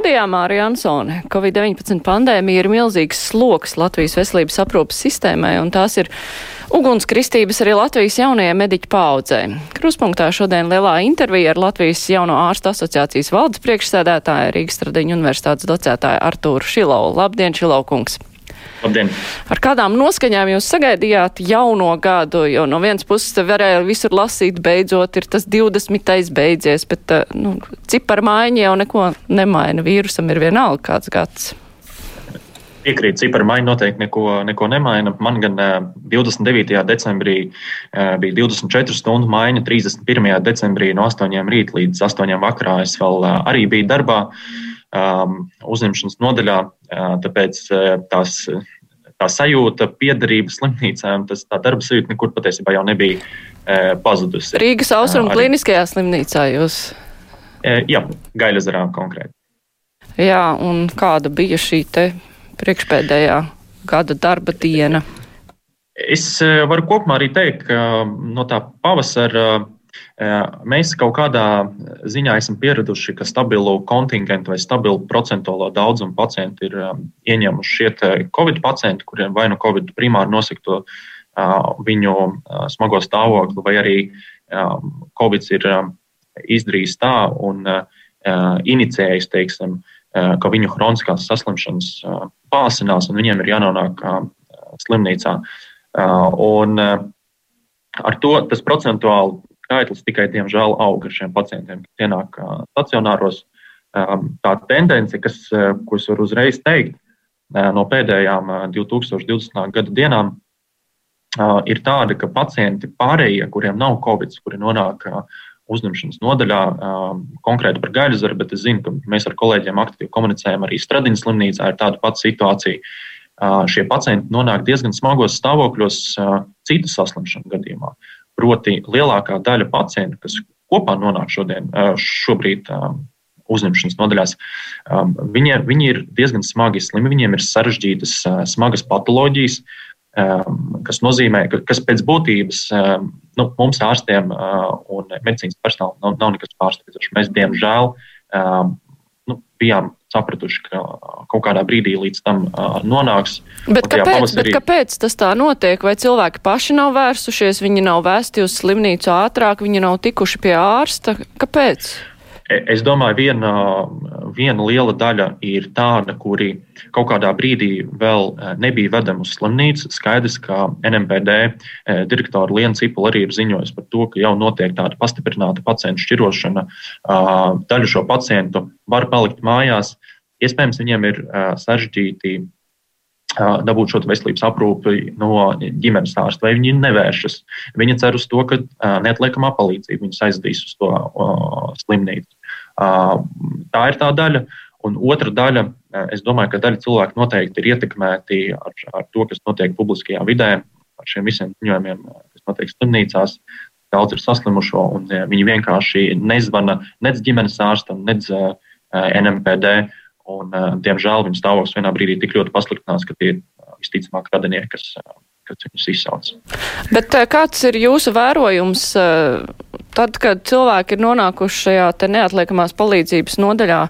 Studijā Mārija Ansone. Covid-19 pandēmija ir milzīgs sloks Latvijas veselības aprūpas sistēmai, un tās ir ugunskristības arī Latvijas jaunajai mediķu paudzē. Kruspunktā šodien lielā intervija ar Latvijas jauno ārstu asociācijas valdes priekšsēdētāju Rīgas Stradiņu universitātes docētāju Artūru Šilovu. Labdien, Šilovkungs! Labdien! Ar kādām noskaņām jūs sagaidījāt jauno gadu? Jo no vienas puses varēja visur lasīt, beidzot ir tas 20. beidzies, bet eh, nu, cipar maiņa jau neko nemaina. Vīrusam ir vienalga kāds gads. Piekrīt, cipara maiņa noteikti neko, neko nemaina. Man gan 29. Eh, decembrī eh, bija 24 stundu maiņa, 31. decembrī no 8 rīta līdz 8 vakarā es vēl arī biju darbā um, uzņemšanas nodaļā. Uh, tāpēc uh, tās, tā sajūta, piederība slimnīcām, tas tā darba sajūta nekur patiesībā jau nebija uh, pazudusi. Rīgas austrumu kliniskajā slimnīcā jūs? Jā, Gaļazarā konkrēti. Jā, un kāda bija šī te priekšpēdējā gada darba diena? Es varu kopumā arī teikt, ka no tā pavasara Mēs kaut kādā ziņā esam pieraduši, ka stabilu kontingentu vai stabilu procentuālo daudzumu pacientu ir ieņēmuši šie covid pacienti, kuriem vai nu covid primāri nosakto viņu smago stāvokli, vai arī covid ir izdarījis tā un inicējis, teiksim, ka viņu hroniskās saslimšanas pāsinās un viņiem ir jānonāk slimnīcā. Un ar to tas procentuāli skaitlis tikai, diemžēl, aug ar šiem pacientiem, kas ienāk stacionāros. Tā tendence, kas, ko es varu uzreiz teikt, no pēdējām 2020. gada dienām, ir tāda, ka pacienti pārējie, kuriem nav covid, kuri nonāk uzņemšanas nodaļā, konkrēti par gaļazaru, bet es zinu, ka mēs ar kolēģiem aktīvi komunicējam arī Stradiņas slimnīcā, ir tāda pati situācija. Šie pacienti nonāk diezgan smagos stāvokļos citu saslimšanu gadījumā. Proti, lielākā daļa pacientu, kas kopā nonāk šodien, šobrīd uzņemšanas nodaļās, viņi, viņi ir diezgan smagi slimi, viņiem ir sarežģītas, smagas patoloģijas, kas nozīmē, ka kas pēc būtības nu, mums ārstiem un medicīnas personālam nav, nav nekas pārsteidzošs. Mēs, diemžēl, nu, bijām sapratuši, ka kaut kādā brīdī līdz tam uh, nonāks. Bet kāpēc, pavasarī... bet kāpēc tas tā notiek? Vai cilvēki paši nav vērsušies, viņi nav vēsti uz slimnīcu ātrāk, viņi nav tikuši pie ārsta? Kāpēc? E, es domāju, viena, viena liela daļa ir tāda, kuri kaut kādā brīdī vēl e, nebija vedami uz slimnīcu. Skaidrs, ka NMPD e, direktora Liena Cipula arī ir ziņojusi par to, ka jau notiek tāda pastiprināta pacientu šķirošana. Daļa šo pacientu var palikt mājās. Iespējams, viņiem ir sarežģīti dabūt šo veselības aprūpi no ģimenes ārsta, vai viņi nevēršas. Viņi cer uz to, ka neatliekamā palīdzība viņus aizdīs uz to slimnīcu. Tā ir tā daļa. Un otra daļa, es domāju, ka daļa cilvēku noteikti ir ietekmēti ar, ar to, kas notiek publiskajā vidē, ar šiem visiem ziņojumiem, kas notiek slimnīcās. Daudz ir saslimušo, un viņi vienkārši nezvana nec ģimenes ārstam, nec NMPD. Un, diemžēl viņu stāvoklis vienā brīdī tik ļoti pasliktinās, ka tie ir visticamāk radinieki, kas, kas viņus izsauc. Bet kāds ir jūsu vērojums tad, kad cilvēki ir nonākuši šajā te neatliekamās palīdzības nodaļā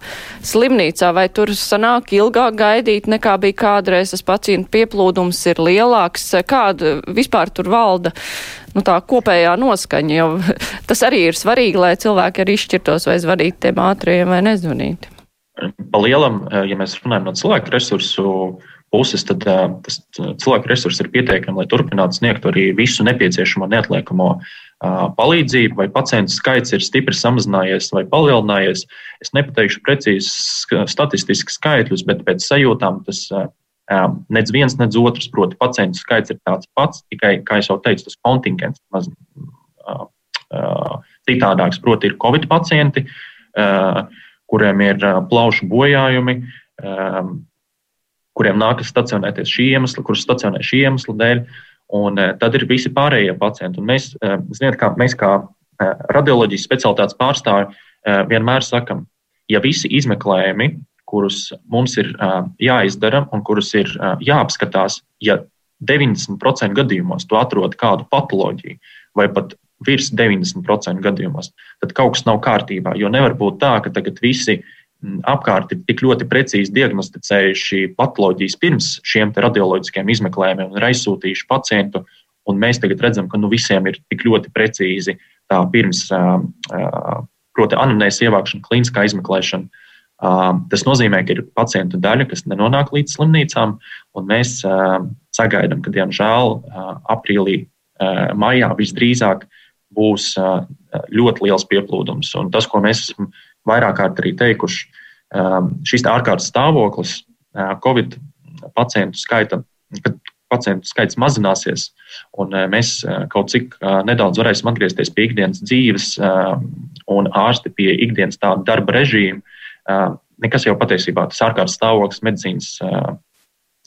slimnīcā, vai tur sanāk ilgāk gaidīt nekā bija kādreiz, tas pacientu pieplūdums ir lielāks, kāda vispār tur valda nu, tā kopējā noskaņa, jo tas arī ir svarīgi, lai cilvēki arī izšķirtos vai zvanīt tiem ātriem vai nezvanīt. Pa lielam, ja mēs runājam no cilvēku resursu puses, tad tas cilvēku resursi ir pietiekami, lai turpinātu sniegt arī visu nepieciešamo neatliekamo uh, palīdzību, vai pacientu skaits ir stipri samazinājies vai palielinājies. Es nepateikšu precīzi statistiski skaitļus, bet pēc sajūtām tas nec viens, nec otrs, proti, pacientu skaits ir tāds pats, tikai, kā jau teicu, tas kontingents maz citādāks. Proti, ir covid pacienti, kuriem ir plaušu bojājumi, kuriem nākas stacionēties šī iemesla, kurus stacionē šī iemesla dēļ. Un tad ir visi pārējie pacienti. Un mēs, ziniet, kā, mēs kā radioloģijas specialitātes pārstāvi vienmēr sakam, ja visi izmeklējumi, kurus mums ir jāizdara un kurus ir jāapskatās, ja 90% gadījumos tu atrod kādu patoloģiju vai pat virs 90% gadījumos, tad kaut kas nav kārtībā. Jo nevar būt tā, ka tagad visi apkārt ir tik ļoti precīzi diagnosticējuši patoloģijas pirms šiem radioloģiskiem izmeklējumiem un ir aizsūtījuši pacientu. Un mēs tagad redzam, ka nu, visiem ir tik ļoti precīzi tā pirms, proti, anamnēs ievākšana, klīniskā izmeklēšana. Tas nozīmē, ka ir pacientu daļa, kas nenonāk līdz slimnīcām, un mēs sagaidām, ka, diemžēl, aprīlī, maijā visdrīzāk būs ļoti liels pieplūdums. Un tas, ko mēs esam vairāk kārt arī teikuši, šis ārkārtas stāvoklis, Covid pacientu skaita, kad pacientu skaits mazināsies, un mēs kaut cik nedaudz varēsim atgriezties pie ikdienas dzīves un ārsti pie ikdienas tāda darba režīma, nekas jau patiesībā tas ārkārtas stāvoklis medicīnas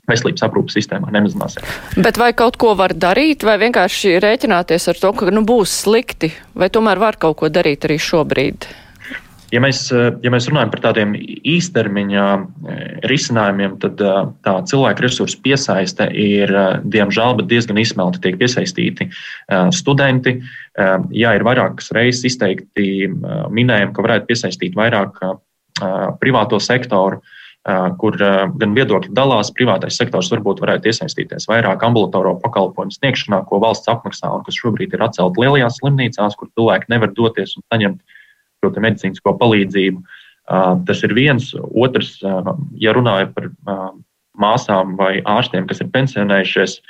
veselības aprūpas sistēmā nemazināsies. Bet vai kaut ko var darīt, vai vienkārši rēķināties ar to, ka nu, būs slikti, vai tomēr var kaut ko darīt arī šobrīd? Ja mēs, ja mēs runājam par tādiem īstermiņa risinājumiem, tad tā cilvēka resursu piesaiste ir diemžēl diezgan izsmelta. Tiek piesaistīti studenti. Jā, ir vairākas reizes izteikti minējumi, ka varētu piesaistīt vairāk privāto sektoru, kur gan viedokļi dalās. Privātais sektors varbūt varētu iesaistīties vairāk ambulatorā pakalpojumu sniegšanā, ko valsts apmaksā un kas šobrīd ir atcelt lielajās slimnīcās, kur cilvēki nevar doties un saņemt šo medicīnisko palīdzību. Tas ir viens. Otrs, ja runāja par māsām vai ārstiem, kas ir pensionējušies,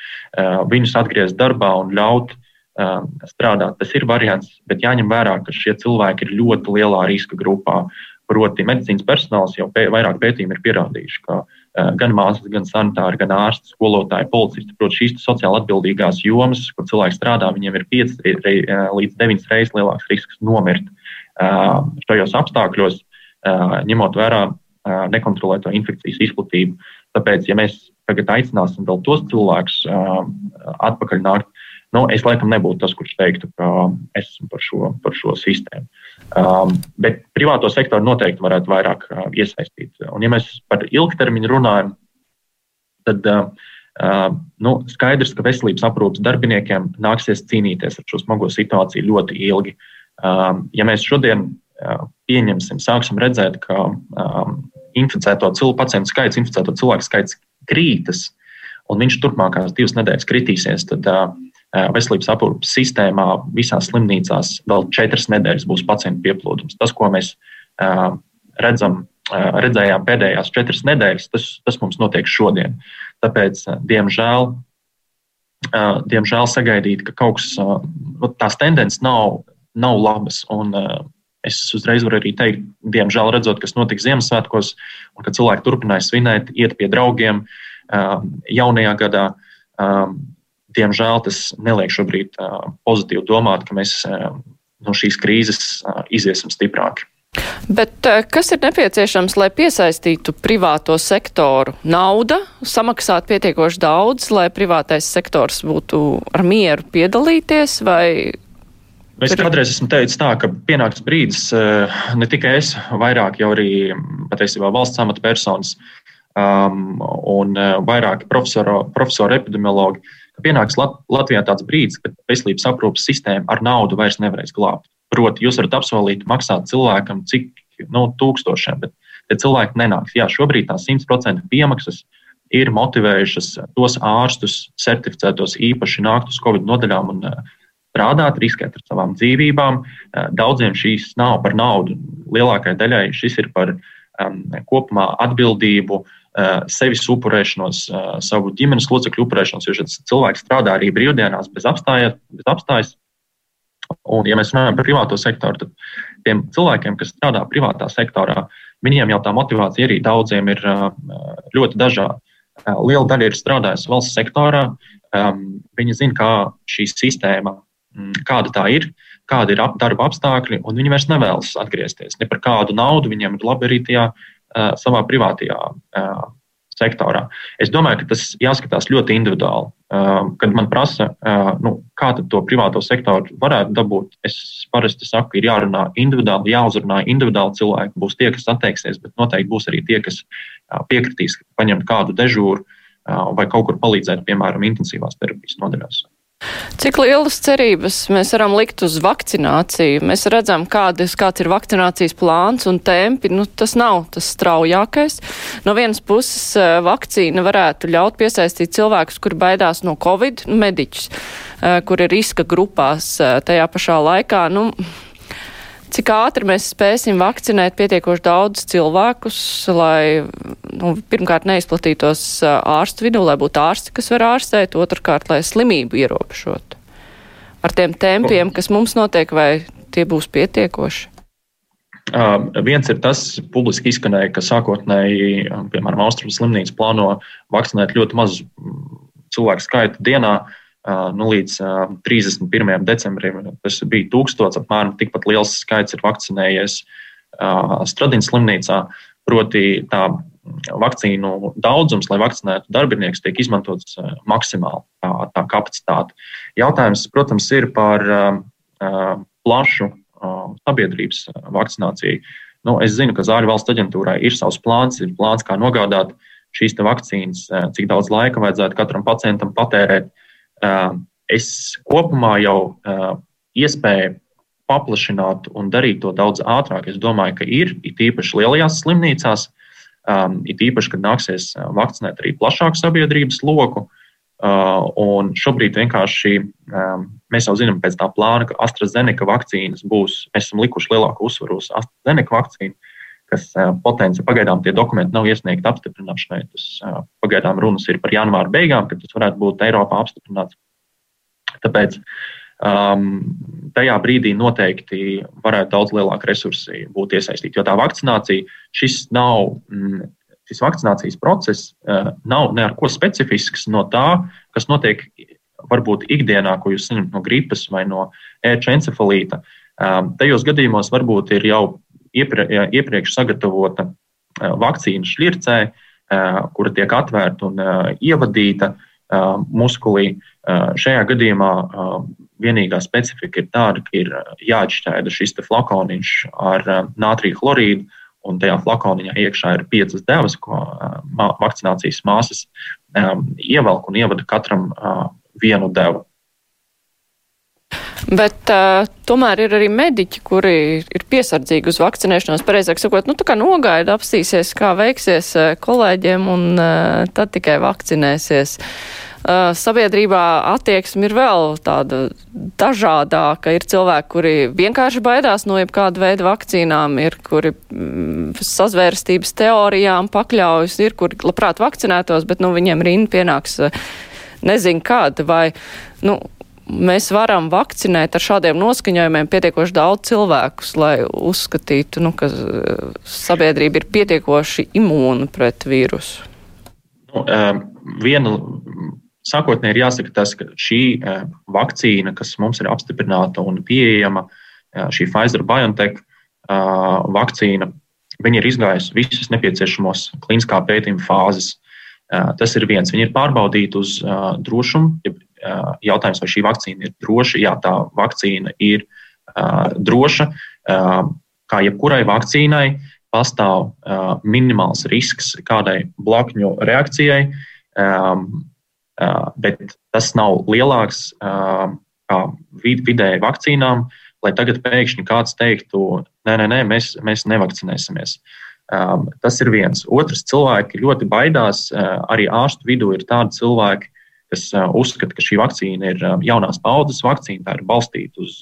viņus atgriezt darbā un ļaut strādāt. Tas ir variants, bet jāņem vērā, ka šie cilvēki ir ļoti lielā riska grupā. Proti, medicīnas personāls jau pē, vairāk pētījumi ir pierādījuši, ka uh, gan māsas, gan sanitāri, gan ārsti, skolotāji, policisti, proti, šīs sociāli atbildīgās jomas, kur cilvēki strādā, viņiem ir 5 re, līdz 9 reizes lielāks risks nomirt uh, šajos apstākļos, ņemot vērā nekontrolēto infekcijas izplatību. Tāpēc, ja mēs tagad aicināsim vēl tos cilvēkus atpakaļ nākt, nu, es laikam nebūtu tas, kurš teiktu, ka esmu par šo, par šo sistēmu. Um, bet privāto sektoru noteikti varētu vairāk uh, iesaistīt. Un, ja mēs par ilgtermiņu runājam, tad uh, uh, nu, skaidrs, ka veselības aprūpas darbiniekiem nāksies cīnīties ar šo smago situāciju ļoti ilgi. Um, ja mēs šodien pieņemsim, sāksim redzēt, ka um, inficēto cilvēku pacientu skaits, inficēto cilvēku skaits krītas, un viņš turpmākās divas nedēļas kritīsies, tad uh, veselības aprūpas sistēmā visās slimnīcās vēl četras nedēļas būs pacientu pieplūdums. Tas, ko mēs redzam, redzējām pēdējās četras nedēļas, tas, tas mums notiek šodien. Tāpēc, diemžēl, diemžēl sagaidīt, ka kaut kas, nu, tās tendences nav, nav labas. Un, Es uzreiz varu arī teikt, diemžēl redzot, kas notika Ziemassvētkos, un kad cilvēki turpināja svinēt, iet pie draugiem jaunajā gadā diemžēl tas neliek šobrīd pozitīvi domāt, ka mēs no šīs krīzes iziesim stiprāki. Bet kas ir nepieciešams, lai piesaistītu privāto sektoru? Nauda, samaksāt pietiekoši daudz, lai privātais sektors būtu ar mieru piedalīties, vai Es kādreiz esmu teicis tā, ka pienāks brīdis, ne tikai es, vairāk jau arī patiesībā valsts amatpersonas um, un vairāki profesori, profesori epidemiologi ka pienāks Lat Latvijā tāds brīdis, kad veselības aprūpas sistēma ar naudu vairs nevarēs glābt. Proti, jūs varat apsolīt maksāt cilvēkam cik nu, tūkstošiem, bet tie cilvēki nenāks. Jā, šobrīd tās 100% piemaksas ir motivējušas tos ārstus, certificētos īpaši nākt uz Covid nodaļām un uh, strādāt, riskēt ar savām dzīvībām. Uh, daudziem šīs nav par naudu. Lielākajai daļai šis ir par um, kopumā atbildību, uh, Eh, sevis upurēšanos, savu ģimenes locekļu upurēšanos, jo šis cilvēks strādā arī brīvdienās bez, apstājas, bez apstājas. Un, ja mēs runājam par privāto sektoru, tad tiem cilvēkiem, kas strādā privātā sektorā, viņiem jau tā motivācija arī daudziem ir ļoti dažāda. Liela daļa ir strādājusi valsts sektorā. Viņi zina, kā šī sistēma, mm, kāda tā ir, kādi ir darba apstākļi, un viņi vairs nevēlas atgriezties. Ne par kādu naudu viņiem ir labi arī tajā savā privātajā sektorā. Es domāju, ka tas jāskatās ļoti individuāli. Kad man prasa, nu, kā to privāto sektoru varētu dabūt, es parasti saku, ir jārunā individuāli, jāuzrunā individuāli cilvēki. Būs tie, kas atteiksies, bet noteikti būs arī tie, kas piekritīs paņemt kādu dežūru vai kaut kur palīdzēt, piemēram, intensīvās terapijas nodaļās. Cik lielas cerības mēs varam likt uz vakcināciju? Mēs redzam, kādas, kāds ir vakcinācijas plāns un tempi. Nu, tas nav tas straujākais. No vienas puses, eh, vakcīna varētu ļaut piesaistīt cilvēkus, kuri baidās no covid, nu, mediķus, eh, kur ir riska grupās eh, tajā pašā laikā. Nu, cik ātri mēs spēsim vakcinēt pietiekoši daudz cilvēkus, lai nu, pirmkārt neizplatītos ārstu vidū, lai būtu ārsti, kas var ārstēt, otrkārt, lai slimību ierobežotu. Ar tiem tempiem, kas mums notiek, vai tie būs pietiekoši? Uh, viens ir tas, kas publiski izskanēja, ka sākotnēji, piemēram, Austrijas slimnīca plāno vakcinēt ļoti mazu cilvēku skaitu dienā. Uh, nu, līdz 31. decembrim tas bija tūkstots, apmēram tikpat liels skaits ir vakcinējies Stradīnas slimnīcā. Proti, tā vakcīnu daudzums, lai vakcinētu darbiniekus, tiek izmantots maksimāli tā, tā kapacitāte. Jautājums, protams, ir par plašu sabiedrības vakcināciju. Nu, es zinu, ka Zāļu valsts aģentūrai ir savs plāns, ir plāns, kā nogādāt šīs vakcīnas, cik daudz laika vajadzētu katram pacientam patērēt. Uh, es kopumā jau iespēju paplašināt un darīt to daudz ātrāk. Es domāju, ka ir it īpaši lielajās slimnīcās, it īpaši, kad nāksies vakcinēt arī plašāku sabiedrības loku. Un šobrīd vienkārši mēs jau zinām pēc tā plāna, ka AstraZeneca vakcīnas būs, mēs esam likuši lielāku uzsvaru uz AstraZeneca vakcīnu kas potenciāli pagaidām tie dokumenti nav iesniegti apstiprināšanai. Tas pagaidām runas ir par janvāra beigām, kad tas varētu būt Eiropā apstiprināts. Tāpēc um, tajā brīdī noteikti varētu daudz lielāka resursi būt iesaistīti. Jo tā vakcinācija, šis nav. Mm, Šis vakcinācijas process uh, nav neko specifisks no tā, kas notiek varbūt ikdienā, ko jūs saņemat no gripas vai no ērča encefalīta. Um, tajos gadījumos varbūt ir jau iepre, iepriekš sagatavota vakcīna šķircē, kura tiek atvērta un ievadīta muskulī. Šajā gadījumā vienīgā specifika ir tāda, ka ir jāatšķaida šis flakoniņš ar nātrija chlorīdu, un tajā flakoniņā iekšā ir piecas devas, ko vakcinācijas māsas ievelk un ievada katram vienu devu. Bet uh, tomēr ir arī mediķi, kuri ir piesardzīgi uz vakcinēšanos. Pareizāk sakot, nu tā kā nogaida, apstīsies, kā veiksies uh, kolēģiem, un uh, tad tikai vakcinēsies. Uh, sabiedrībā attieksme ir vēl tāda dažādāka. Ir cilvēki, kuri vienkārši baidās no jebkāda veida vakcīnām, ir kuri mm, sazvērstības teorijām pakļaujas, ir kuri labprāt vakcinētos, bet nu, viņiem rinda pienāks uh, nezinu kāda vai. Nu, mēs varam vakcinēt ar šādiem noskaņojumiem pietiekoši daudz cilvēkus, lai uzskatītu, nu, ka eh, sabiedrība ir pietiekoši imūna pret vīrusu? Nu, viena sākotnēji ir jāsaka tas, ka šī vakcīna, kas mums ir apstiprināta un pieejama, šī Pfizer BioNTech vakcīna, viņa ir izgājusi visus nepieciešamos klīniskā pētījuma fāzes. Tas ir viens. Viņa ir pārbaudīta uz drošumu, jautājums, vai šī vakcīna ir droša. Jā, tā vakcīna ir droša. Kā jebkurai vakcīnai, pastāv minimāls risks kādai blakņu reakcijai, bet tas nav lielāks kā vidēji vakcīnām, lai tagad pēkšņi kāds teiktu, nē, nē, nē mēs, mēs nevakcinēsimies. Tas ir viens. Otrs, cilvēki ļoti baidās. Arī ārstu vidū ir tādi cilvēki, kas uzskata, ka šī vakcīna ir jaunās paudzes vakcīna, tā ir balstīta uz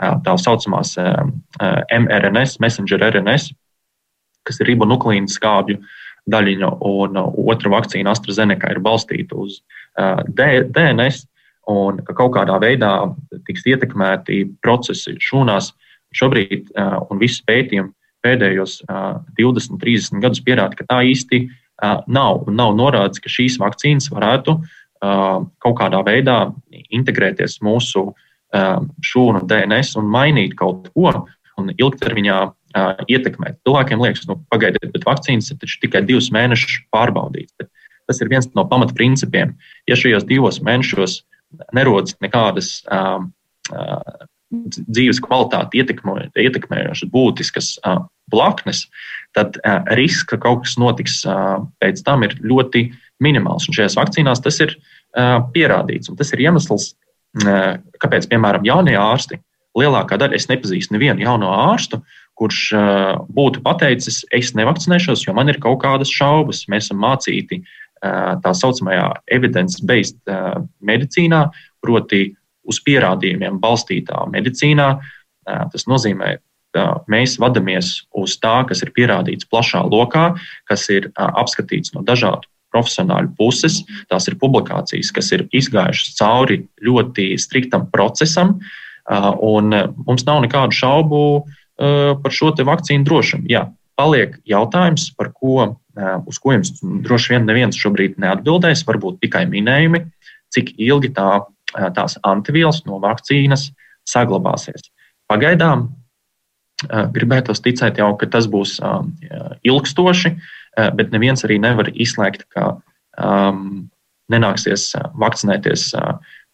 tā saucamās mRNS, messenger RNS, kas ir ribonuklīna skābju daļiņa, un otra vakcīna AstraZeneca ir balstīta uz DNS, un ka kaut kādā veidā tiks ietekmēti procesi šūnās. Šobrīd, un viss pētījumi pēdējos 20, 30 gadus pierāda, ka tā īsti nav. Nav norādīts, ka šīs vakcīnas varētu uh, kaut kādā veidā integrēties mūsu šūnu DNS un mainīt kaut ko un ilgtermiņā ietekmēt. Cilvēkiem liekas, nu, pagaidiet, bet vakcīnas ir tikai divus mēnešus pārbaudītas. Tas ir viens no pamatprincipiem. Ja šajos divos mēnešos nerodas nekādas uh, uh, dzīves kvalitāti ietekmējošas būtiskas uh, blaknes, tad uh, risks, ka kaut kas notiks uh, pēc tam, ir ļoti minimāls. Un šajās vakcīnās tas ir uh, pierādīts. Tas ir iemesls, uh, kāpēc, piemēram, jaunie ārsti, lielākā daļa, es nepazīstu nevienu jauno ārstu, kurš uh, būtu pateicis, es nevakcinēšos, jo man ir kaut kādas šaubas. Mēs esam mācīti tā saucamajā evidence-based medicīnā, proti, uz pierādījumiem balstītā medicīnā. Tas nozīmē, mēs vadāmies uz tā, kas ir pierādīts plašā lokā, kas ir apskatīts no dažādu profesionāļu puses. Tās ir publikācijas, kas ir izgājušas cauri ļoti striktam procesam, un mums nav nekādu šaubu par šo vakcīnu drošumu. Jā, paliek jautājums, par ko, uz ko jums droši vien neviens šobrīd neatbildēs, varbūt tikai minējumi, cik ilgi tā tās antivielas no vakcīnas saglabāsies. Pagaidām gribētos ticēt jau, ka tas būs ilgstoši, bet neviens arī nevar izslēgt, ka um, nenāksies vakcinēties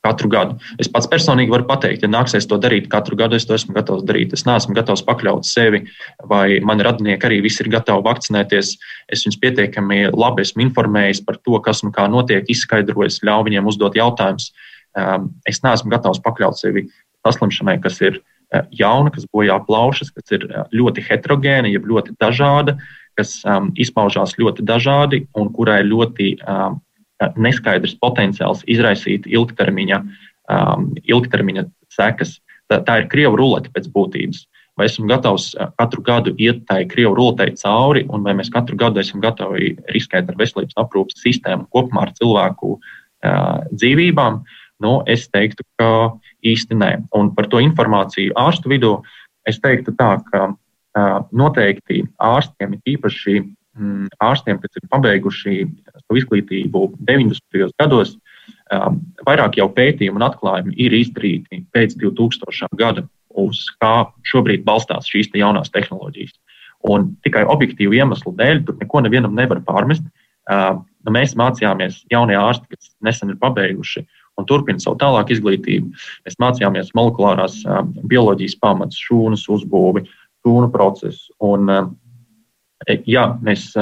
katru gadu. Es pats personīgi varu pateikt, ja nāksies to darīt katru gadu, es to esmu gatavs darīt. Es neesmu gatavs pakļaut sevi, vai mani radinieki arī visi ir gatavi vakcinēties. Es viņus pietiekami labi esmu informējis par to, kas un kā notiek, izskaidrojis, ļauju viņiem uzdot jautājumus. Um, es neesmu gatavs pakļaut sevi saslimšanai, kas ir uh, jauna, kas bojā plaušas, kas ir uh, ļoti heterogēna, jeb ļoti dažāda, kas um, izpaužās ļoti dažādi un kurai ļoti um, neskaidrs potenciāls izraisīt ilgtermiņa, um, ilgtermiņa sekas. Tā, tā ir krievu rulete pēc būtības. Vai esmu gatavs uh, katru gadu iet tai krievu ruletei cauri, un vai mēs katru gadu esam gatavi riskēt ar veselības aprūpas sistēmu kopumā ar cilvēku uh, dzīvībām? Nu, es teiktu, ka īsti nē. Un par to informāciju ārstu vidū es teiktu tā, ka noteikti ārstiem, īpaši mm, ārstiem, kas ir pabeiguši savu izglītību 90. gados, vairāk jau pētījumu un atklājumu ir izdarīti pēc 2000. gada, uz kā šobrīd balstās šīs te jaunās tehnoloģijas. Un tikai objektīvu iemeslu dēļ tur neko nevienam nevar pārmest. Uh, mēs mācījāmies jaunie ārsti, kas nesen ir pabeiguši un turpina savu tālāku izglītību. Mēs mācījāmies molekulārās bioloģijas pamatus, šūnas uzbūvi, šūnu procesu. Un, jā, mēs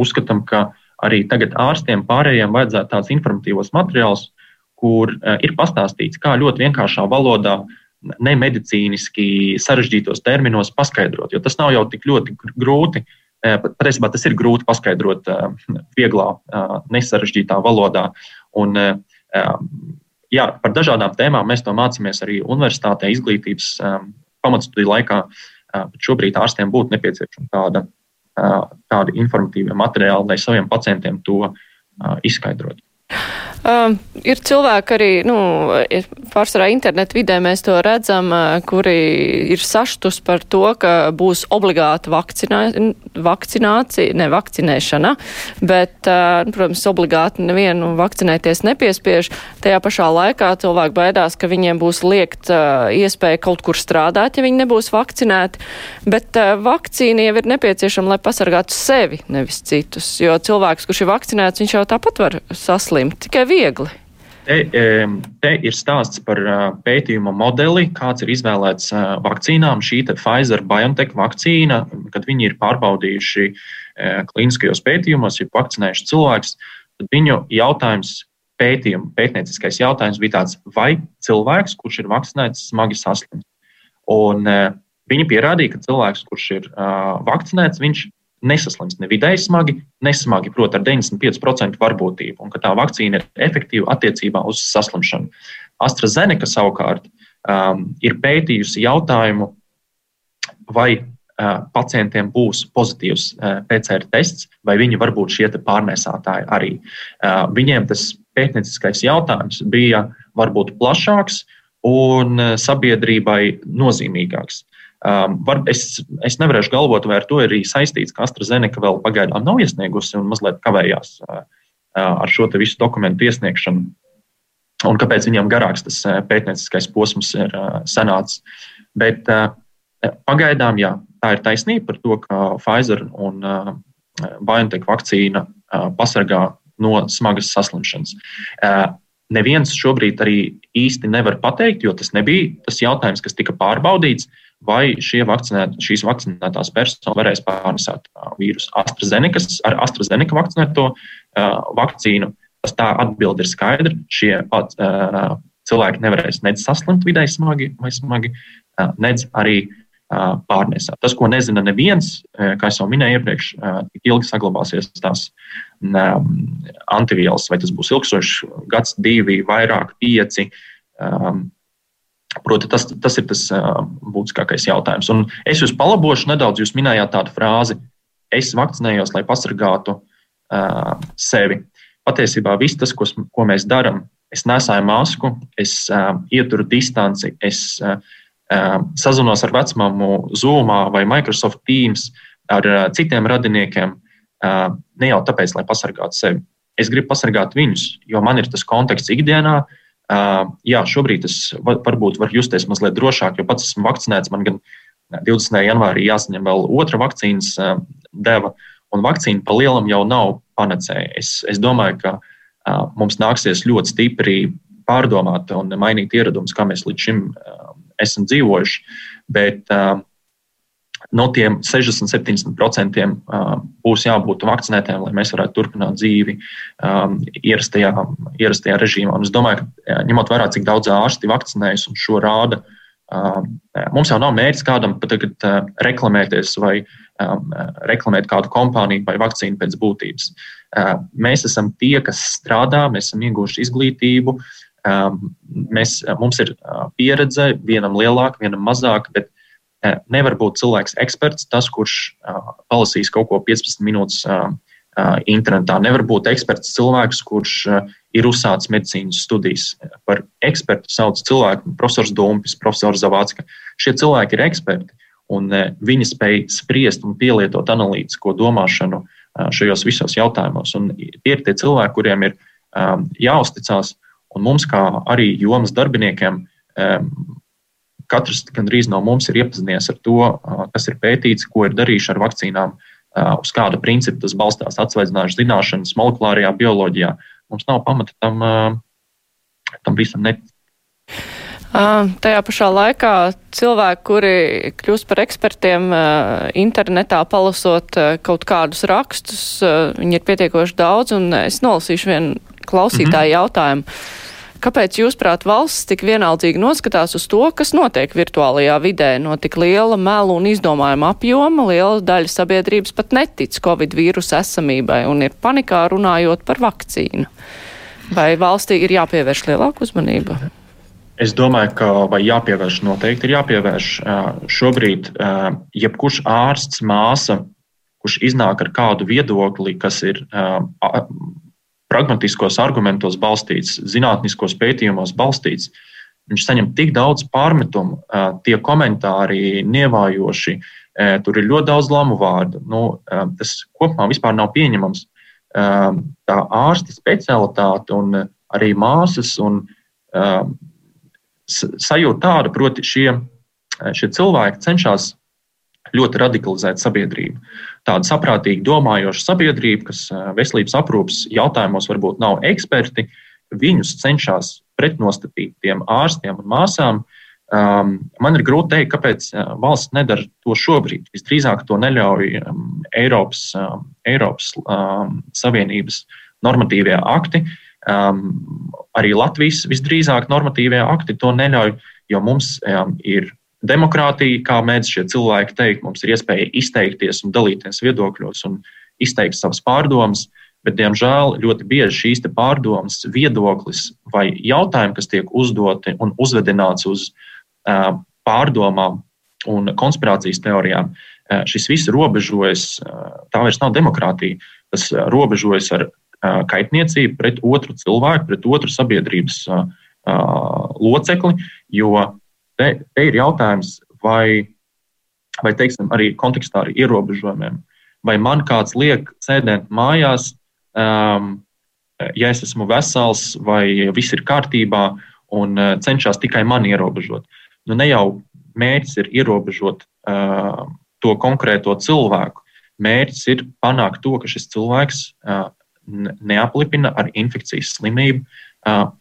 uzskatām, ka arī tagad ārstiem pārējiem vajadzētu tāds informatīvos materiāls, kur ir pastāstīts, kā ļoti vienkāršā valodā, nemedicīniski sarežģītos terminos paskaidrot, jo tas nav jau tik ļoti grūti. Patiesībā tas ir grūti paskaidrot vieglā, nesarežģītā valodā. Un, jā, par dažādām tēmām mēs to mācāmies arī universitātē, izglītības pamatstudiju laikā. Bet šobrīd ārstiem būtu nepieciešama tāda, tāda informatīva materiāla, lai saviem pacientiem to izskaidrotu. Uh, ir cilvēki arī, nu, pārsvarā internetu vidē mēs to redzam, uh, kuri ir saštus par to, ka būs obligāta vakcinā, vakcinācija, ne vakcinēšana, bet, uh, protams, obligāti nevienu vakcinēties nepiespiež. Tajā pašā laikā cilvēki baidās, ka viņiem būs liekt uh, iespēja kaut kur strādāt, ja viņi nebūs vakcinēti, bet uh, vakcīna jau ir nepieciešama, lai pasargātu sevi, nevis citus, jo cilvēks, kurš ir vakcinēts, viņš jau tāpat var saslimt. Tikai viegli. Te, te ir stāsts par pētījuma modeli, kāds ir izvēlēts vakcīnām. Šī Pfizer BioNTech vakcīna, kad viņi ir pārbaudījuši klīniskajos pētījumos, ir vakcinējuši cilvēkus, tad viņu jautājums, pētījuma, pētnieciskais jautājums bija tāds, vai cilvēks, kurš ir vakcinēts, smagi saslims. Un viņi pierādīja, ka cilvēks, kurš ir vakcinēts, viņš nesaslims ne vidēji smagi, ne smagi, proti, ar 95% varbūtību, un ka tā vakcīna ir efektīva attiecībā uz saslimšanu. AstraZeneca savukārt um, ir pētījusi jautājumu, vai uh, pacientiem būs pozitīvs uh, PCR tests, vai viņi var būt šie pārnēsātāji arī. Uh, viņiem tas pētnieciskais jautājums bija varbūt plašāks un uh, sabiedrībai nozīmīgāks. Um, var, es, es nevarēšu galvot, vai ar to ir saistīts, ka AstraZeneca vēl pagaidām nav iesniegusi un mazliet kavējās uh, uh ar šo visu dokumentu iesniegšanu. Un kāpēc viņam garāks tas uh, pētnieciskais posms ir uh, sanācis. Bet uh, pagaidām, jā, tā ir taisnība par to, ka Pfizer un uh, BioNTech vakcīna uh, pasargā no smagas saslimšanas. Neviens šobrīd arī īsti nevar pateikt, jo tas nebija tas jautājums, kas tika pārbaudīts, vai vakcinēt, šīs vakcinētās personas varēs pārnesēt vīrusu. AstraZeneca, ar AstraZeneca vakcinēto vakcīnu tas tā atbilde ir skaidra. Šie pat, cilvēki nevarēs nec saslimt vidēji smagi vai smagi, nec arī pārnēsāt. Tas, ko nezina neviens, kā jau minēju iepriekš, cik ilgi saglabāsies tās antivielas, vai tas būs ilgstošs gads, divi, vairāk, pieci. Proti, tas, tas ir tas būtiskākais jautājums. Un es jūs palabošu nedaudz. Jūs minējāt tādu frāzi, es vakcinējos, lai pasargātu uh, sevi. Patiesībā viss tas, ko, ko mēs darām, es nesāju masku, es uh, ieturu distanci, es uh, sazinos ar vecmāmu Zoom vai Microsoft Teams ar citiem radiniekiem, ne jau tāpēc, lai pasargātu sevi. Es gribu pasargāt viņus, jo man ir tas konteksts ikdienā. Jā, šobrīd es varbūt varu justies mazliet drošāk, jo pats esmu vakcinēts. Man gan 20. janvārī jāsaņem vēl otra vakcīnas deva, un vakcīna pa lielam jau nav panacēja. Es, es domāju, ka mums nāksies ļoti stipri pārdomāt un mainīt ieradumus, kā mēs līdz šim esam dzīvojuši. Bet uh, no tiem 60-70% uh, būs jābūt vakcinētiem, lai mēs varētu turpināt dzīvi ierastajā, ierastajā režīmā. Un es domāju, ka ņemot vērā, cik daudz ārsti vakcinējas un šo rāda, um, mums jau nav mērķis kādam pat tagad reklamēties vai reklamēt kādu kompāniju vai vakcīnu pēc būtības. Mēs esam tie, kas strādā, mēs esam ieguvuši izglītību, Mēs, mums ir pieredze, vienam lielāka, vienam mazāka, bet nevar būt cilvēks eksperts, tas, kurš palasīs kaut ko 15 minūtes internetā. Nevar būt eksperts cilvēks, kurš ir uzsācis medicīnas studijas. Par ekspertu sauc cilvēku, profesors Dumpis, profesors Zavācka. Šie cilvēki ir eksperti, un viņi spēj spriest un pielietot analītisko domāšanu šajos visos jautājumos. Un tie ir tie cilvēki, kuriem ir jāuzticas Un mums, kā arī jomas darbiniekiem, katrs gandrīz no mums ir iepazinies ar to, kas ir pētīts, ko ir darījuši ar vakcīnām, uz kāda principa tas balstās, atsvaidzinājuši zināšanas, molekulārajā bioloģijā. Mums nav pamata tam, tam visam neticēt. Tajā pašā laikā cilvēki, kuri kļūst par ekspertiem internetā, palasot kaut kādus rakstus, viņi ir pietiekoši daudz, un es nolasīšu vienu klausītāju mm -hmm. jautājumu. Kāpēc, jūsuprāt, valsts tik vienaldzīgi noskatās uz to, kas notiek virtuālajā vidē? No tik liela melu un izdomājuma apjoma liela daļa sabiedrības pat netic Covid vīrusu esamībai un ir panikā runājot par vakcīnu. Vai valstī ir jāpievērš lielāka uzmanība? Es domāju, ka vai jāpievērš, noteikti ir jāpievērš. Šobrīd jebkurš ārsts, māsa, kurš iznāk ar kādu viedokli, kas ir pragmatiskos argumentos balstīts, zinātniskos pētījumos balstīts. Viņš saņem tik daudz pārmetumu, tie komentāri nievājoši, tur ir ļoti daudz lamu vārdu. Nu, tas kopumā vispār nav pieņemams. Tā ārsta specialitāte un arī māsas un sajūta tāda, proti, šie, šie cilvēki cenšas ļoti radikalizēt sabiedrību tāda saprātīga domājoša sabiedrība, kas veselības aprūpas jautājumos varbūt nav eksperti, viņus cenšas pretnostatīt tiem ārstiem un māsām. Um, man ir grūti pateikt, kāpēc valsts nedara to šobrīd. Visdrīzāk to neļauj um, Eiropas, um, Eiropas um, Savienības normatīvie akti. Um, arī Latvijas visdrīzāk normatīvie akti to neļauj, jo mums um, ir demokrātija, kā mēdz šie cilvēki teikt, mums ir iespēja izteikties un dalīties viedokļos un izteikt savas pārdomas, bet, diemžēl, ļoti bieži šīs pārdomas, viedoklis vai jautājumi, kas tiek uzdoti un uzvedināts uz uh, pārdomām un konspirācijas teorijām, uh, šis viss robežojas, uh, tā vairs nav demokrātija, tas robežojas ar kaitniecību pret otru cilvēku, pret otru sabiedrības locekli, jo Te, te ir jautājums, vai, vai teiksim, arī kontekstā ar ierobežojumiem. Vai man kāds liek sēdēt mājās, um, ja es esmu vesels, vai viss ir kārtībā, un uh, cenšas tikai mani ierobežot. Nu, ne jau mērķis ir ierobežot uh, to konkrēto cilvēku. Mērķis ir panākt to, ka šis cilvēks uh, neaplipina ar infekcijas slimību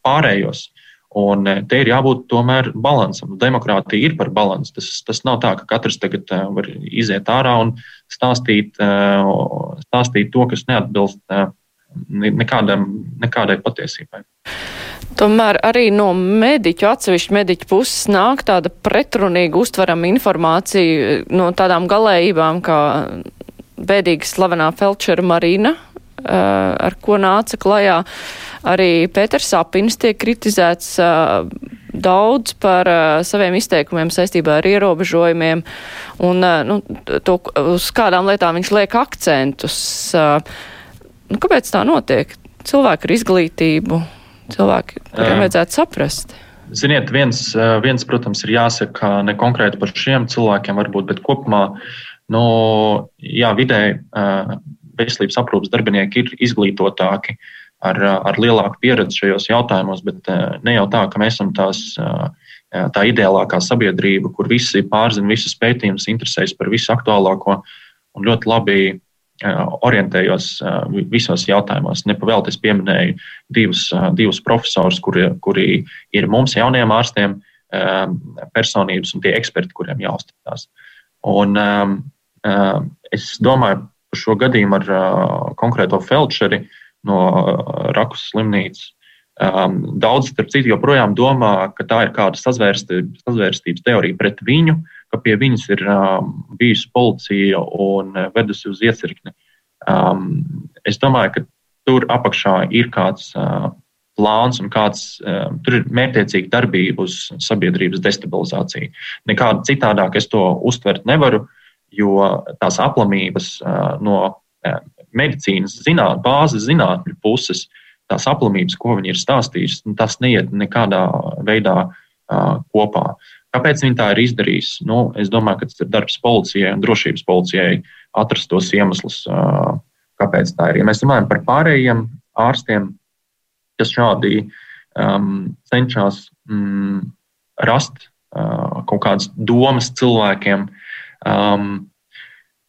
pārējos. Un te ir jābūt tomēr balansam. Demokrātija ir par balansu. Tas, tas nav tā, ka katrs tagad var iziet ārā un stāstīt, stāstīt to, kas neatbilst nekādam, nekādai patiesībai. Tomēr arī no mediķu, atsevišķu mediķu puses nāk tāda pretrunīga uztverama informācija no tādām galējībām, kā bēdīgi slavenā Felčera Marina, ar ko nāca klajā. Arī Pēters Sapins tiek kritizēts daudz par saviem izteikumiem saistībā ar ierobežojumiem un nu, to, uz kādām lietām viņš liek akcentus. Nu, kāpēc tā notiek? Cilvēki ar izglītību, cilvēki, kuriem vajadzētu saprast. Ziniet, viens, viens, protams, ir jāsaka ne konkrēti par šiem cilvēkiem, varbūt, bet kopumā, nu, jā, vidēji veselības aprūpas darbinieki ir izglītotāki, ar, ar lielāku pieredzi šajos jautājumos, bet ne jau tā, ka mēs esam tās, tā ideālākā sabiedrība, kur visi pārzina visus pētījumus, interesējas par visu aktuālāko un ļoti labi orientējos visos jautājumos. Nepavēlties pieminēju divus, divus profesorus, kuri, kuri ir mums, jauniem ārstiem, personības un tie eksperti, kuriem jāuzticas. Un es domāju par šo gadījumu ar konkrēto felčeri no Rakus slimnīcas. Um, daudz, starp citu, joprojām domā, ka tā ir kāda sazvērstības, sazvērstības teorija pret viņu, ka pie viņas ir um, bijusi policija un vedusi uz iecirkni. Um, es domāju, ka tur apakšā ir kāds uh, plāns un kāds um, tur ir mērķiecīga darbība uz sabiedrības destabilizāciju. Nekāda citādāk es to uztvert nevaru, jo tās aplamības no medicīnas zināt, bāzes zinātņu puses, tās aplamības, ko viņi ir stāstījuši, nu, tas neiet nekādā veidā kopā. Kāpēc viņi tā ir izdarījuši? Nu, es domāju, ka tas ir darbs policijai un drošības policijai atrast tos iemeslus, kāpēc tā ir. Ja mēs runājam par pārējiem ārstiem, kas šādi um, cenšas mm, rast uh, kaut kādas domas cilvēkiem, um,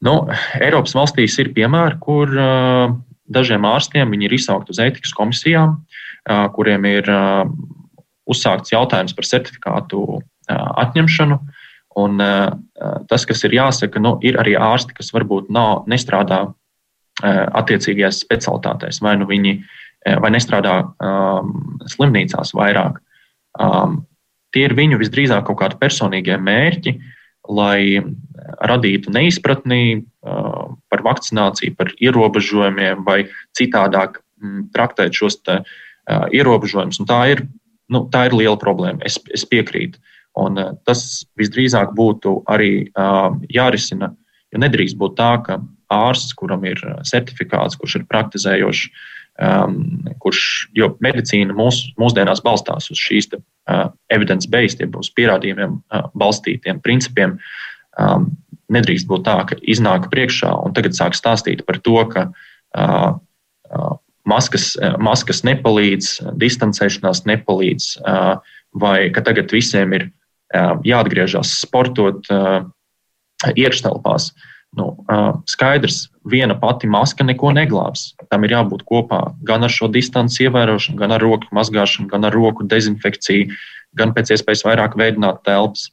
Nu, Eiropas valstīs ir piemēri, kur uh, dažiem ārstiem ir izsaukt uz ētikas komisijām, uh, kuriem ir uh, uzsākts jautājums par certifikātu atņemšanu. Un, tas, kas ir jāsaka, nu, ir arī ārsti, kas varbūt nav, nestrādā attiecīgajās specialitātēs, vai nu viņi vai nestrādā um, slimnīcās vairāk. Um, tie ir viņu visdrīzāk kaut kādi personīgie mērķi, uh, lai radītu neizpratni par vakcināciju, par ierobežojumiem vai citādāk traktēt šos te, ierobežojumus. Tā ir, nu, tā ir liela problēma. Es, es piekrītu. Un tas visdrīzāk būtu arī jārisina, jo nedrīkst būt tā, ka ārsts, kuram ir certifikāts, kurš ir praktizējošs, um, kurš, jo medicīna mūs, mūsdienās balstās uz šīs evidence-based, jeb uz pierādījumiem uh, balstītiem principiem. Um, nedrīkst būt tā, ka iznāk priekšā un tagad sāk stāstīt par to, ka uh, uh, maskas, uh, maskas nepalīdz, distancēšanās nepalīdz, uh, vai ka tagad visiem ir uh, jāatgriežas sportot uh, iekštelpās. Uh, Nu, skaidrs, viena pati maska neko neglābs. Tam ir jābūt kopā gan ar šo distanci ievērošanu, gan ar roku mazgāšanu, gan ar roku dezinfekciju, gan pēc iespējas vairāk veidot telpas.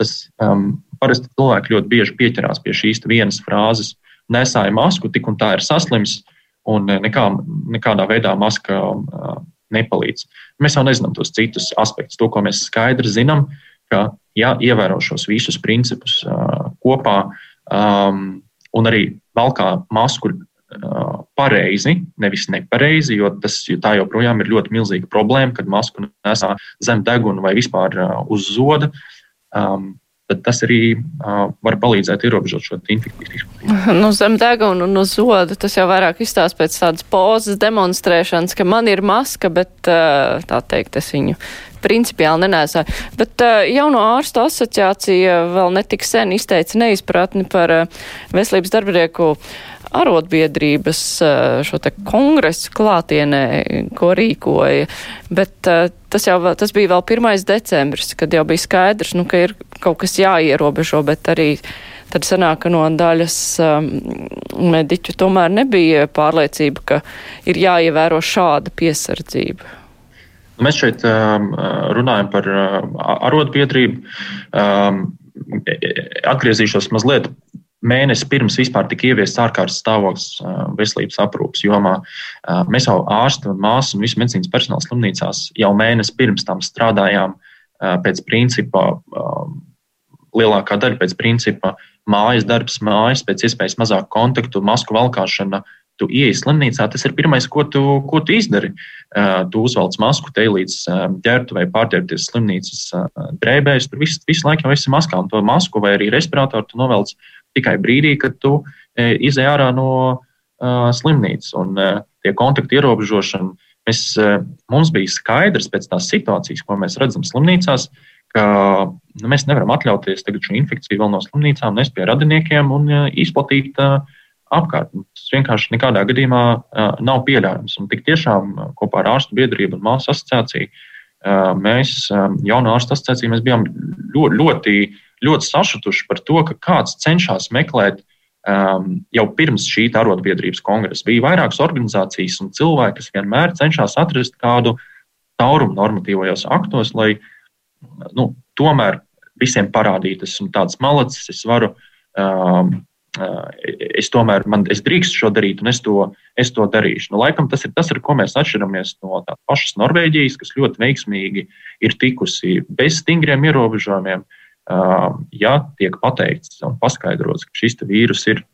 Tas um, parasti cilvēki ļoti bieži pieķerās pie šīs vienas frāzes: nesāja masku, tik un tā ir saslims, un nekā, nekādā veidā maska uh, nepalīdz. Mēs jau nezinām tos citus aspektus. To, ko mēs skaidri zinām, ka, ja ievēro šos visus principus uh, kopā, uh, um, un arī valkā masku uh, pareizi, nevis nepareizi, jo tas tā joprojām ir ļoti milzīga problēma, kad masku nesā zem deguna vai vispār uh, uz zoda. Um, tad tas arī uh, var palīdzēt ierobežot šo infekciju. Nu, zem deguna un uz zoda tas jau vairāk izstāsta pēc tādas pozas demonstrēšanas, ka man ir maska, bet uh, tā teikt, es viņu principiāli nenēsāju. Bet uh, jauno ārstu asociācija vēl netik sen izteica neizpratni par uh, veselības darbinieku arotbiedrības uh, šo te kongresu klātienē, ko rīkoja. Bet uh, tas jau tas bija vēl 1. decembris, kad jau bija skaidrs, nu, ka ir kaut kas jāierobežo, bet arī tad sanāk, ka no daļas um, mediķu tomēr nebija pārliecība, ka ir jāievēro šāda piesardzība. Mēs šeit um, runājam par uh, arotbiedrību. Um, atgriezīšos mazliet mēnesi pirms vispār tika ieviests ārkārtas stāvoklis uh, veselības aprūpas jomā. Uh, mēs jau ārsti un māsas un visu medicīnas personāla slimnīcās jau mēnesi pirms tam strādājām uh, pēc principa, lielākā daļa pēc principa mājas darbs, mājas, pēc iespējas mazāk kontaktu, masku valkāšana. Tu ieej slimnīcā, tas ir pirmais, ko tu, ko tu izdari. Tu uzvelc masku, te līdz ģērbtuvei pārģērbties slimnīcas drēbēs. Tur visu, visu laiku jau esi maskā, un to masku vai arī respiratoru tu novelc tikai brīdī, kad tu e, izej ārā no uh, slimnīcas un uh, tie kontaktu ierobežošana. Mēs, uh, mums bija skaidrs pēc tās situācijas, ko mēs redzam slimnīcās, ka nu, mēs nevaram atļauties šo infekciju vēl no slimnīcām, nes pie radiniekiem un uh, izplatīt uh, apkārt. Tas vienkārši nekādā gadījumā uh, nav pieļaujams. Un tik tiešām kopā ar ārstu biedrību un māsu asociāciju uh, mēs, uh, jaunā ārstu asociācija, mēs bijām ļoti, ļoti ļoti sašutuši par to, ka kāds cenšas meklēt um, jau pirms šī arotbiedrības kongresa. Bija vairākas organizācijas un cilvēki, kas vienmēr cenšas atrast kādu taurumu normatīvajos aktos, lai nu, tomēr visiem parādītu, esmu tāds malacis, es varu. Um, uh, Es tomēr man, es drīkstu šo darīt, un es to, es to darīšu. Nu, laikam tas ir tas, ar ko mēs atšķiramies no tās pašas Norvēģijas, kas ļoti veiksmīgi ir tikusi bez stingriem ierobežojumiem, uh, ja tiek pateikts un paskaidrots, ka šis vīrus ir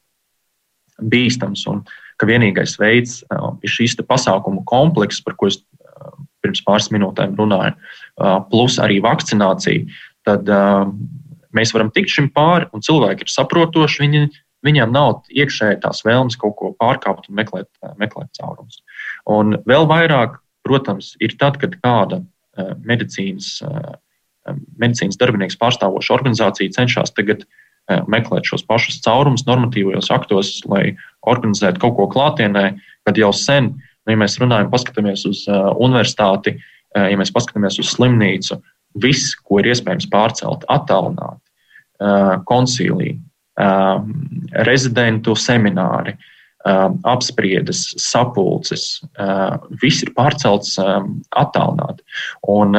bīstams un ka vienīgais veids ir šīs pasākumu komplekss, par ko es pirms pāris minūtēm runāju, plus arī vakcinācija, tad mēs varam tikt šim pāri, un cilvēki ir saprotoši. Viņi, viņiem nav iekšēji tās vēlmes kaut ko pārkāpt un meklēt, meklēt caurumus. Un vēl vairāk, protams, ir tad, kad kāda medicīnas medicīnas darbinieks pārstāvoša organizācija cenšas tagad eh, meklēt šos pašus caurumus normatīvajos aktos, lai organizētu kaut ko klātienē, kad jau sen, nu, ja mēs runājam, paskatāmies uz uh, universitāti, uh, ja mēs paskatāmies uz slimnīcu, viss, ko ir iespējams pārcelt, attālināt, koncīlī, rezidentu semināri, apspriedes, sapulces, viss ir pārcelts attālināt. Un,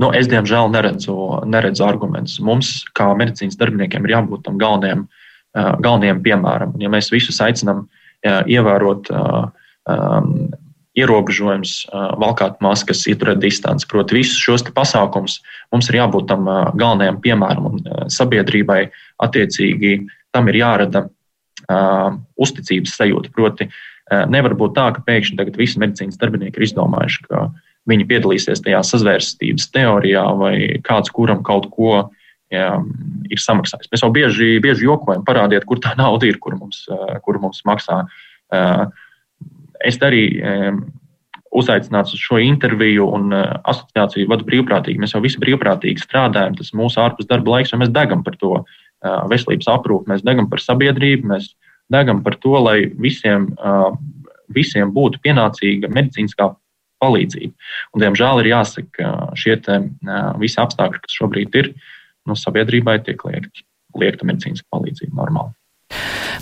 Nu, es, diemžēl, neredzu, neredzu argumentus. Mums, kā medicīnas darbiniekiem, ir jābūt tam galvenajam, galvenajam piemēram. Ja mēs visus aicinām ievērot um, ierobežojums, valkāt maskas, ieturēt distanci, proti, visus šos pasākumus, mums ir jābūt tam galvenajam piemēram un sabiedrībai attiecīgi tam ir jārada uh, uzticības sajūta. Proti, uh, nevar būt tā, ka pēkšņi tagad visi medicīnas darbinieki ir izdomājuši, ka viņi piedalīsies tajā sazvērstības teorijā vai kāds, kuram kaut ko jā, ir samaksājis. Mēs jau bieži, bieži jokojam, parādiet, kur tā nauda ir, kur mums, kur mums maksā. Es arī uzaicināts uz šo interviju, un asociāciju vadu brīvprātīgi. Mēs jau visi brīvprātīgi strādājam, tas mūsu ārpus darba laiks, un mēs degam par to veselības aprūpi, mēs degam par sabiedrību, mēs degam par to, lai visiem, visiem būtu pienācīga medicīniskā palīdzību. Un, diemžēl ir jāsaka, ka šie te, visi apstākļi, kas šobrīd ir, nu, sabiedrībai tiek liekta, liekta medicīniska palīdzība normāli.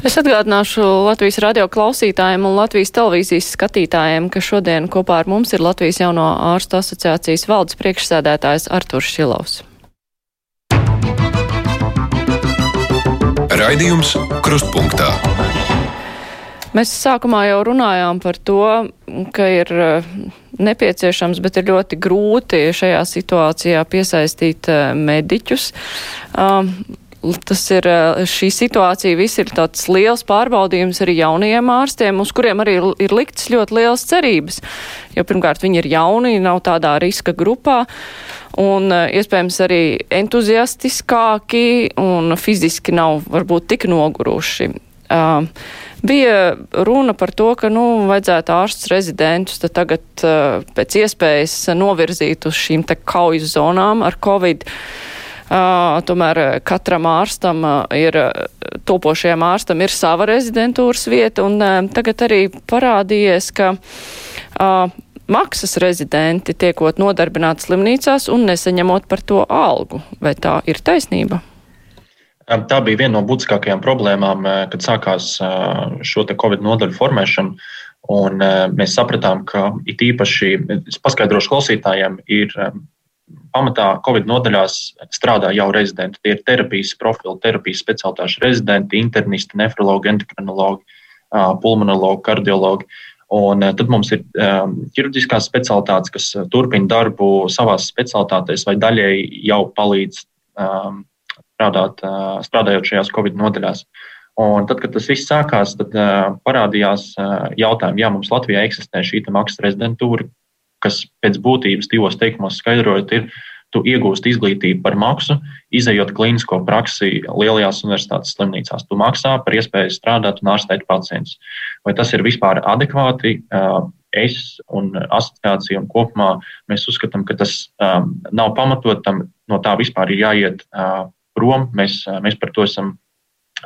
Es atgādināšu Latvijas radio klausītājiem un Latvijas televīzijas skatītājiem, ka šodien kopā ar mums ir Latvijas jauno ārstu asociācijas valdes priekšsēdētājs Arturs Šilovs. Raidījums Krustpunktā. Mēs sākumā jau runājām par to, ka ir nepieciešams, bet ir ļoti grūti šajā situācijā piesaistīt eh, mediķus. Um, tas ir eh, šī situācija, viss ir tāds liels pārbaudījums arī jaunajiem ārstiem, uz kuriem arī ir liktas ļoti liels cerības. Jo pirmkārt, viņi ir jauni, nav tādā riska grupā. Un iespējams arī entuziastiskāki un fiziski nav varbūt tik noguruši. Uh, Bija runa par to, ka, nu, vajadzētu ārsts rezidentus tagad uh, pēc iespējas novirzīt uz šīm te kaujas zonām ar Covid. Uh, tomēr katram ārstam uh, ir, topošajam ārstam ir sava rezidentūras vieta, un uh, tagad arī parādījies, ka uh, maksas rezidenti tiekot nodarbināti slimnīcās un nesaņemot par to algu. Vai tā ir taisnība? Tā bija viena no būtiskākajām problēmām, kad sākās šo Covid nodaļu formēšana. Un mēs sapratām, ka it īpaši, es paskaidrošu klausītājiem, ir pamatā Covid nodaļās strādā jau rezidenti. Tie ir terapijas profili, terapijas speciālitāšu rezidenti, internisti, nefrologi, endokrinologi, pulmonologi, kardiologi. Un tad mums ir ķirurģiskās specialitātes, kas turpina darbu savā specialitātēs vai daļēji jau palīdz strādāt, strādājot šajās Covid nodaļās. Un tad, kad tas viss sākās, tad parādījās jautājumi, ja mums Latvijā eksistē šī maksas rezidentūra, kas pēc būtības divos teikumos skaidrojot, ir, tu iegūsti izglītību par maksu, izējot klīnisko praksi lielajās universitātes slimnīcās. Tu maksā par iespēju strādāt un ārstēt pacientus. Vai tas ir vispār adekvāti? Es un asociācija un kopumā mēs uzskatām, ka tas um, nav pamatot, tam no tā vispār ir jāiet uh, prom. Mēs, mēs par to esam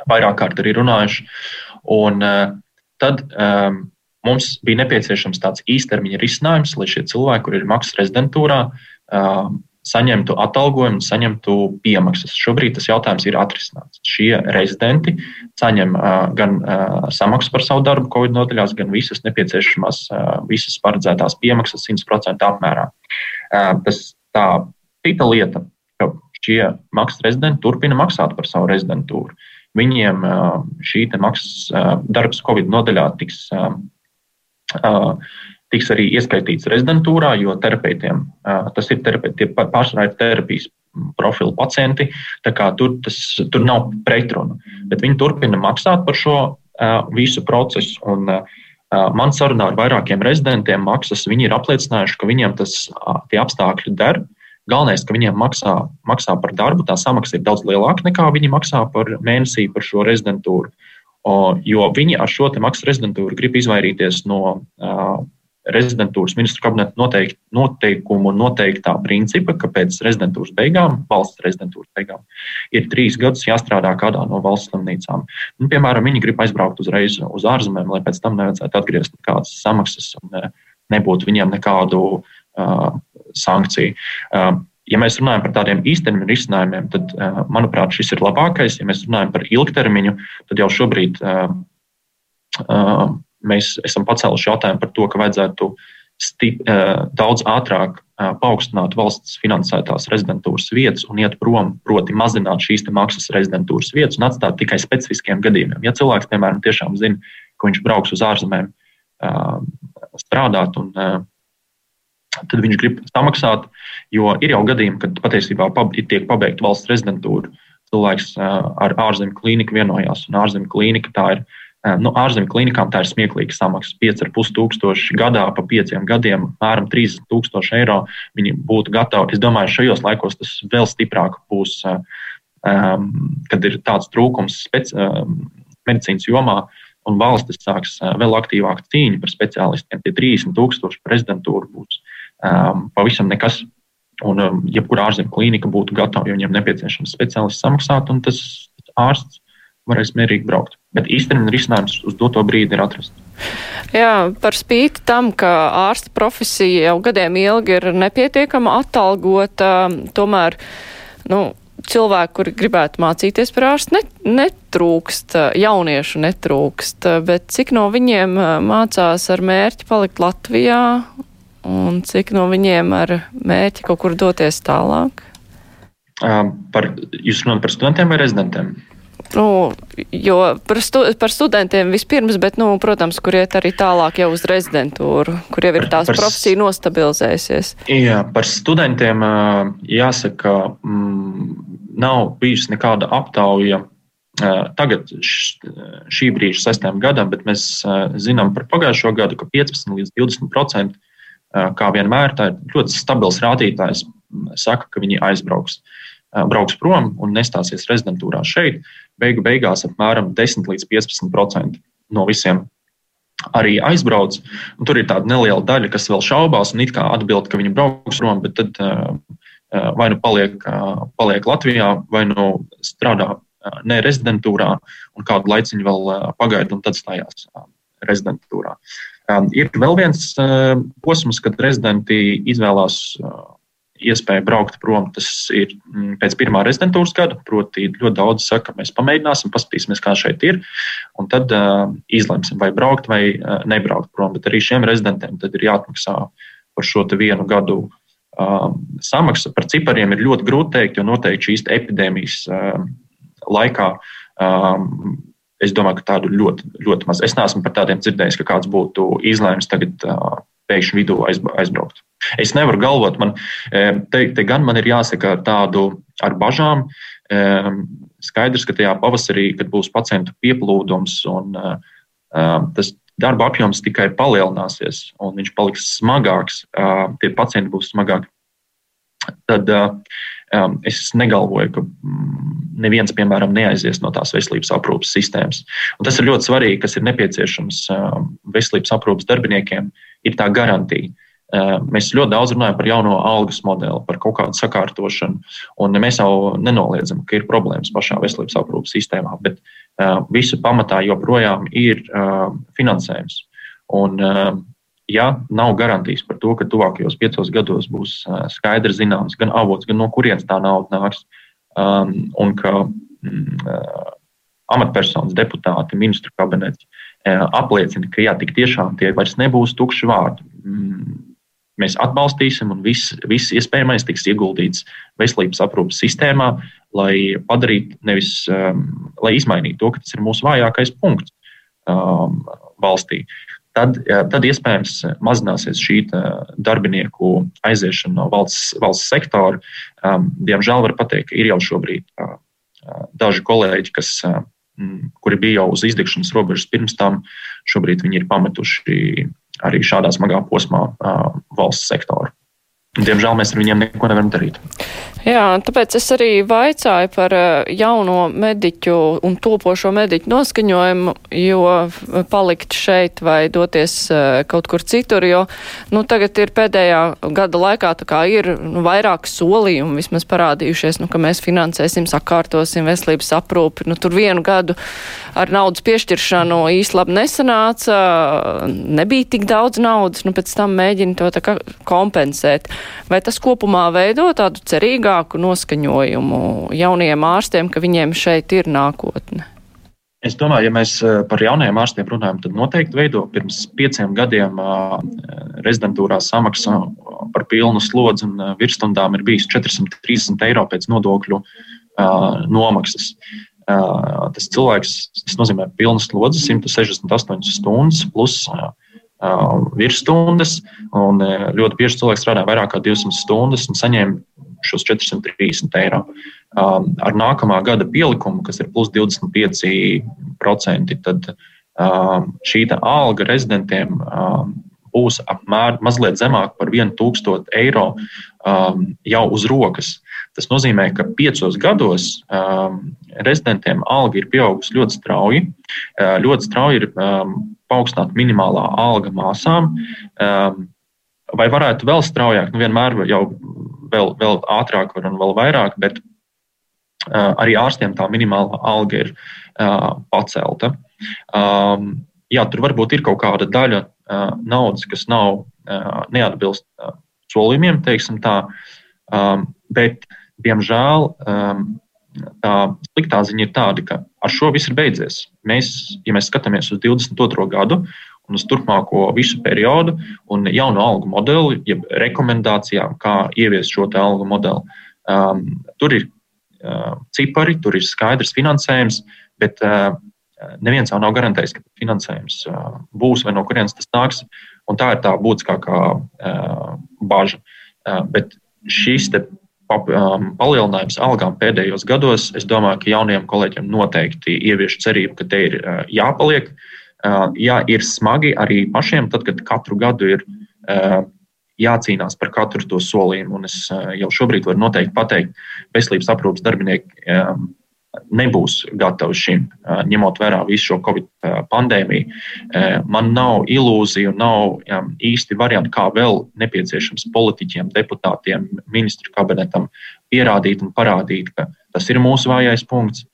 vairāk kārt arī runājuši. Un, tad um, mums bija nepieciešams tāds īstermiņa risinājums, lai šie cilvēki, kur ir maksas rezidentūrā, um, saņemtu atalgojumu, saņemtu piemaksas. Šobrīd tas jautājums ir atrisināts. Šie rezidenti saņem uh, gan uh, samaksu par savu darbu Covid nodaļās, gan visas nepieciešamās, uh, visas paredzētās piemaksas 100% apmērā. Uh, tas tā cita lieta, šie maksas rezidenti turpina maksāt par savu rezidentūru. Viņiem šī maksas darbs Covid nodaļā tiks, tiks arī ieskaitīts rezidentūrā, jo terapeitiem tas ir terapeiti, pārsvarā ir terapijas profilu pacienti. Tur, tas, tur nav pretrunu, bet viņi turpina maksāt par šo visu procesu. Un, man sarunā ar vairākiem rezidentiem maksas, viņi ir apliecinājuši, ka viņiem tas apstākļi der. Galvenais, ka viņiem maksā, maksā par darbu, tā samaksa ir daudz lielāka nekā viņi maksā par mēnesī par šo rezidentūru. Jo viņi ar šo maksas rezidentūru grib izvairīties no rezidentūras ministru kabineta noteik, noteikumu noteiktā principa, ka pēc rezidentūras beigām, valsts rezidentūras beigām, ir trīs gadus jāstrādā kādā no valsts slimnīcām. Nu, piemēram, viņi grib aizbraukt uzreiz uz ārzemēm, lai pēc tam nevajadzētu atgriezt nekādas samaksas un nebūtu viņiem nekādu uh, sankciju. Ja mēs runājam par tādiem īstermiņa risinājumiem, tad, manuprāt, šis ir labākais. Ja mēs runājam par ilgtermiņu, tad jau šobrīd mēs esam pacēluši jautājumu par to, ka vajadzētu stip, daudz ātrāk paaugstināt valsts finansētās rezidentūras vietas un iet prom, proti, mazināt šīs maksas rezidentūras vietas un atstāt tikai specifiskiem gadījumiem. Ja cilvēks, piemēram, tiešām zina, ka viņš brauks uz ārzemēm strādāt un tad viņš grib samaksāt, jo ir jau gadījumi, kad patiesībā tiek pabeigta valsts rezidentūra. Cilvēks ar ārzemju klīniku vienojās, un ārzemju klīnika tā ir. Nu, ārzemju klīnikām tā ir smieklīga samaksa. 5,5 tūkstoši gadā pa pieciem gadiem, apmēram 30 tūkstoši eiro. Viņi būtu gatavi. Es domāju, šajos laikos tas vēl stiprāk būs, kad ir tāds trūkums speci, medicīnas jomā. Un valstis sāks vēl aktīvāk cīņu par speciālistiem. Tie 30 tūkstoši prezidentūra būs um, pavisam nekas. Un um, jebkurā ārzemju klīnika būtu gatava, jo viņiem nepieciešams speciālists samaksāt, un tas ārsts varēs mierīgi braukt. Bet īstenībā risinājums uz doto brīdi ir atrasts. Jā, par spīti tam, ka ārsta profesija jau gadiem ilgi ir nepietiekama atalgota, tomēr nu, cilvēki, kuri gribētu mācīties par ārstu, net, netrūkst, jauniešu netrūkst, bet cik no viņiem mācās ar mērķi palikt Latvijā un cik no viņiem ar mērķi kaut kur doties tālāk? Par, jūs runājat par studentiem vai rezidentiem? Nu, jo par, stu, par studentiem vispirms, bet, nu, protams, kur iet arī tālāk jau uz rezidentūru, kur jau ir tās par, profesija nostabilizējusies. Jā, par studentiem jāsaka, mm, nav bijusi nekāda aptauja tagad, šī brīža sestajam gadam, bet mēs zinām par pagājušo gadu, ka 15 līdz 20 procenti kā vienmēr, tā ir ļoti stabils rādītājs. Saka, ka viņi aizbrauks, brauks prom un nestāsies rezidentūrā šeit. Beigu beigās apmēram 10 līdz 15% no visiem arī aizbrauc. Tur ir tāda neliela daļa, kas vēl šaubās un it kā atbild, ka viņi brauks prom, bet tad vai nu paliek, paliek Latvijā, vai nu strādā ne rezidentūrā un kādu laiciņu vēl pagaida un tad stājās rezidentūrā. Ir vēl viens posms, kad rezidenti izvēlās iespēja braukt prom. Tas ir mm, pēc pirmā rezidentūras gada. Proti, ļoti daudz saka, mēs pamēģināsim, paskatīsimies, kā šeit ir. Un tad uh, izlemsim, vai braukt vai uh, nebraukt prom. Bet arī šiem rezidentiem ir jāatmaksā par šo vienu gadu. Uh, samaksa par cipariem ir ļoti grūti pateikt, jo noteikti šīs epidēmijas uh, laikā um, es domāju, ka tādu ļoti, ļoti maz. Es neesmu par tādiem dzirdējis, ka kāds būtu izlēmis tagad uh, pēkšņi vidū aizbraukt. Es nevaru galvot, man te, te gan man ir jāsaka ar tādu ar bažām. Skaidrs, ka tajā pavasarī, kad būs pacientu pieplūdums un tas darba apjoms tikai palielināsies un viņš paliks smagāks, tie pacienti būs smagāki. Tad es negalvoju, ka mm, neviens, piemēram, neaizies no tās veselības aprūpas sistēmas. Un tas ir ļoti svarīgi, kas ir nepieciešams veselības aprūpas darbiniekiem, ir tā garantija Eh, mēs ļoti daudz runājam par jauno algas modeli, par kaut kādu sakārtošanu, mēs jau nenoliedzam, ka ir problēmas pašā veselības aprūpas sistēmā, bet uh, visu pamatā joprojām ir uh, finansējums. Un, ja nav garantijas par to, ka tuvākajos piecos gados būs skaidrs zināms gan avots, gan no kurienes tā nauda nāks, um, un ka mm, amatpersonas, deputāti, ministru kabinets apliecina, ka jā, tik tiešām tie vairs nebūs tukši vārdi. Mm, mēs atbalstīsim, un viss, viss iespējamais tiks ieguldīts veselības aprūpas sistēmā, lai padarītu, nevis um, lai izmainītu to, ka tas ir mūsu vājākais punkts um, valstī. Tad, tad iespējams mazināsies šī darbinieku aiziešana no valsts, valsts sektora. Um, diemžēl var teikt, ka ir jau šobrīd uh daži kolēģi, kas, uh, kuri bija jau uz izdegšanas robežas pirms tam, šobrīd viņi ir pametuši arī šādā smagā posmā valsts sektoru. Diemžēl mēs ar viņiem neko nevaram darīt. Jā, tāpēc es arī vaicāju par jauno mediķu un topošo mediķu noskaņojumu, jo palikt šeit vai doties kaut kur citur, jo nu, tagad ir pēdējā gada laikā ir nu, vairāk solījumi vismaz parādījušies, nu, ka mēs finansēsim, sakārtosim veselības aprūpi. Nu, tur vienu gadu ar naudas piešķiršanu īsti labi nesanāca, nebija tik daudz naudas, nu pēc tam mēģina to kompensēt. Vai tas kopumā veido tādu cerīgāku noskaņojumu jaunajiem ārstiem, ka viņiem šeit ir nākotne? Es domāju, ja mēs eh, par jaunajiem ārstiem runājam, tad noteikti veido. Pirms pieciem gadiem rezidentūrā samaksa par pilnu slodzi un virsstundām ir bijis 430 eiro pēc nodokļu nomaksas. Tas cilvēks, tas nozīmē pilnas slodzes, 168 stundas plus virsstundas. Un ļoti bieži cilvēks strādā vairāk kā 200 stundas un saņem šos 430 eiro. Ar nākamā gada pielikumu, kas ir plus 25%, tad šī alga rezidentiem būs apmēram mazliet zemāk par 1000 eiro jau uz rokas. Tas nozīmē, ka piecos gados um, rezidentiem alga ir pieaugusi ļoti strauji. Uh, ļoti strauji ir um, paaugstināta minimālā alga māsām. Um, vai varētu vēl straujāk, nu vienmēr jau vēl, vēl ātrāk un vēl vairāk, bet uh, arī ārstiem tā minimālā alga ir uh, pacelta. Um, jā, tur varbūt ir kaut kāda daļa uh, naudas, kas nav uh, neatbilst uh, solījumiem, teiksim tā. Um, bet diemžēl um, tā sliktā ziņa ir tāda, ka ar šo viss ir beidzies. Mēs, ja mēs skatāmies uz 22. gadu un uz turpmāko visu periodu un jaunu algu modeli, jeb rekomendācijām, kā ieviest šo algu modeli, um, tur ir uh, cipari, tur ir skaidrs finansējums, bet uh, neviens jau nav garantējis, ka finansējums uh, būs vai no kurienes tas nāks. Tā ir tā būtiskākā uh, bažas. Uh, bet šīs Um, palielinājums algām pēdējos gados, es domāju, ka jauniem kolēģiem noteikti ievieš cerību, ka te ir jāpaliek. Uh, jā, ir smagi arī pašiem, tad, kad katru gadu ir jācīnās par katru to solījumu. Un es jau šobrīd varu noteikti pateikt, veselības aprūpas darbinieki nebūs gatavi šim, ņemot vērā visu šo Covid pandēmiju. Man nav ilūziju, nav īsti variantu, kā vēl nepieciešams politiķiem, deputātiem, ministru kabinetam pierādīt un parādīt, ka tas ir mūsu vājais punkts.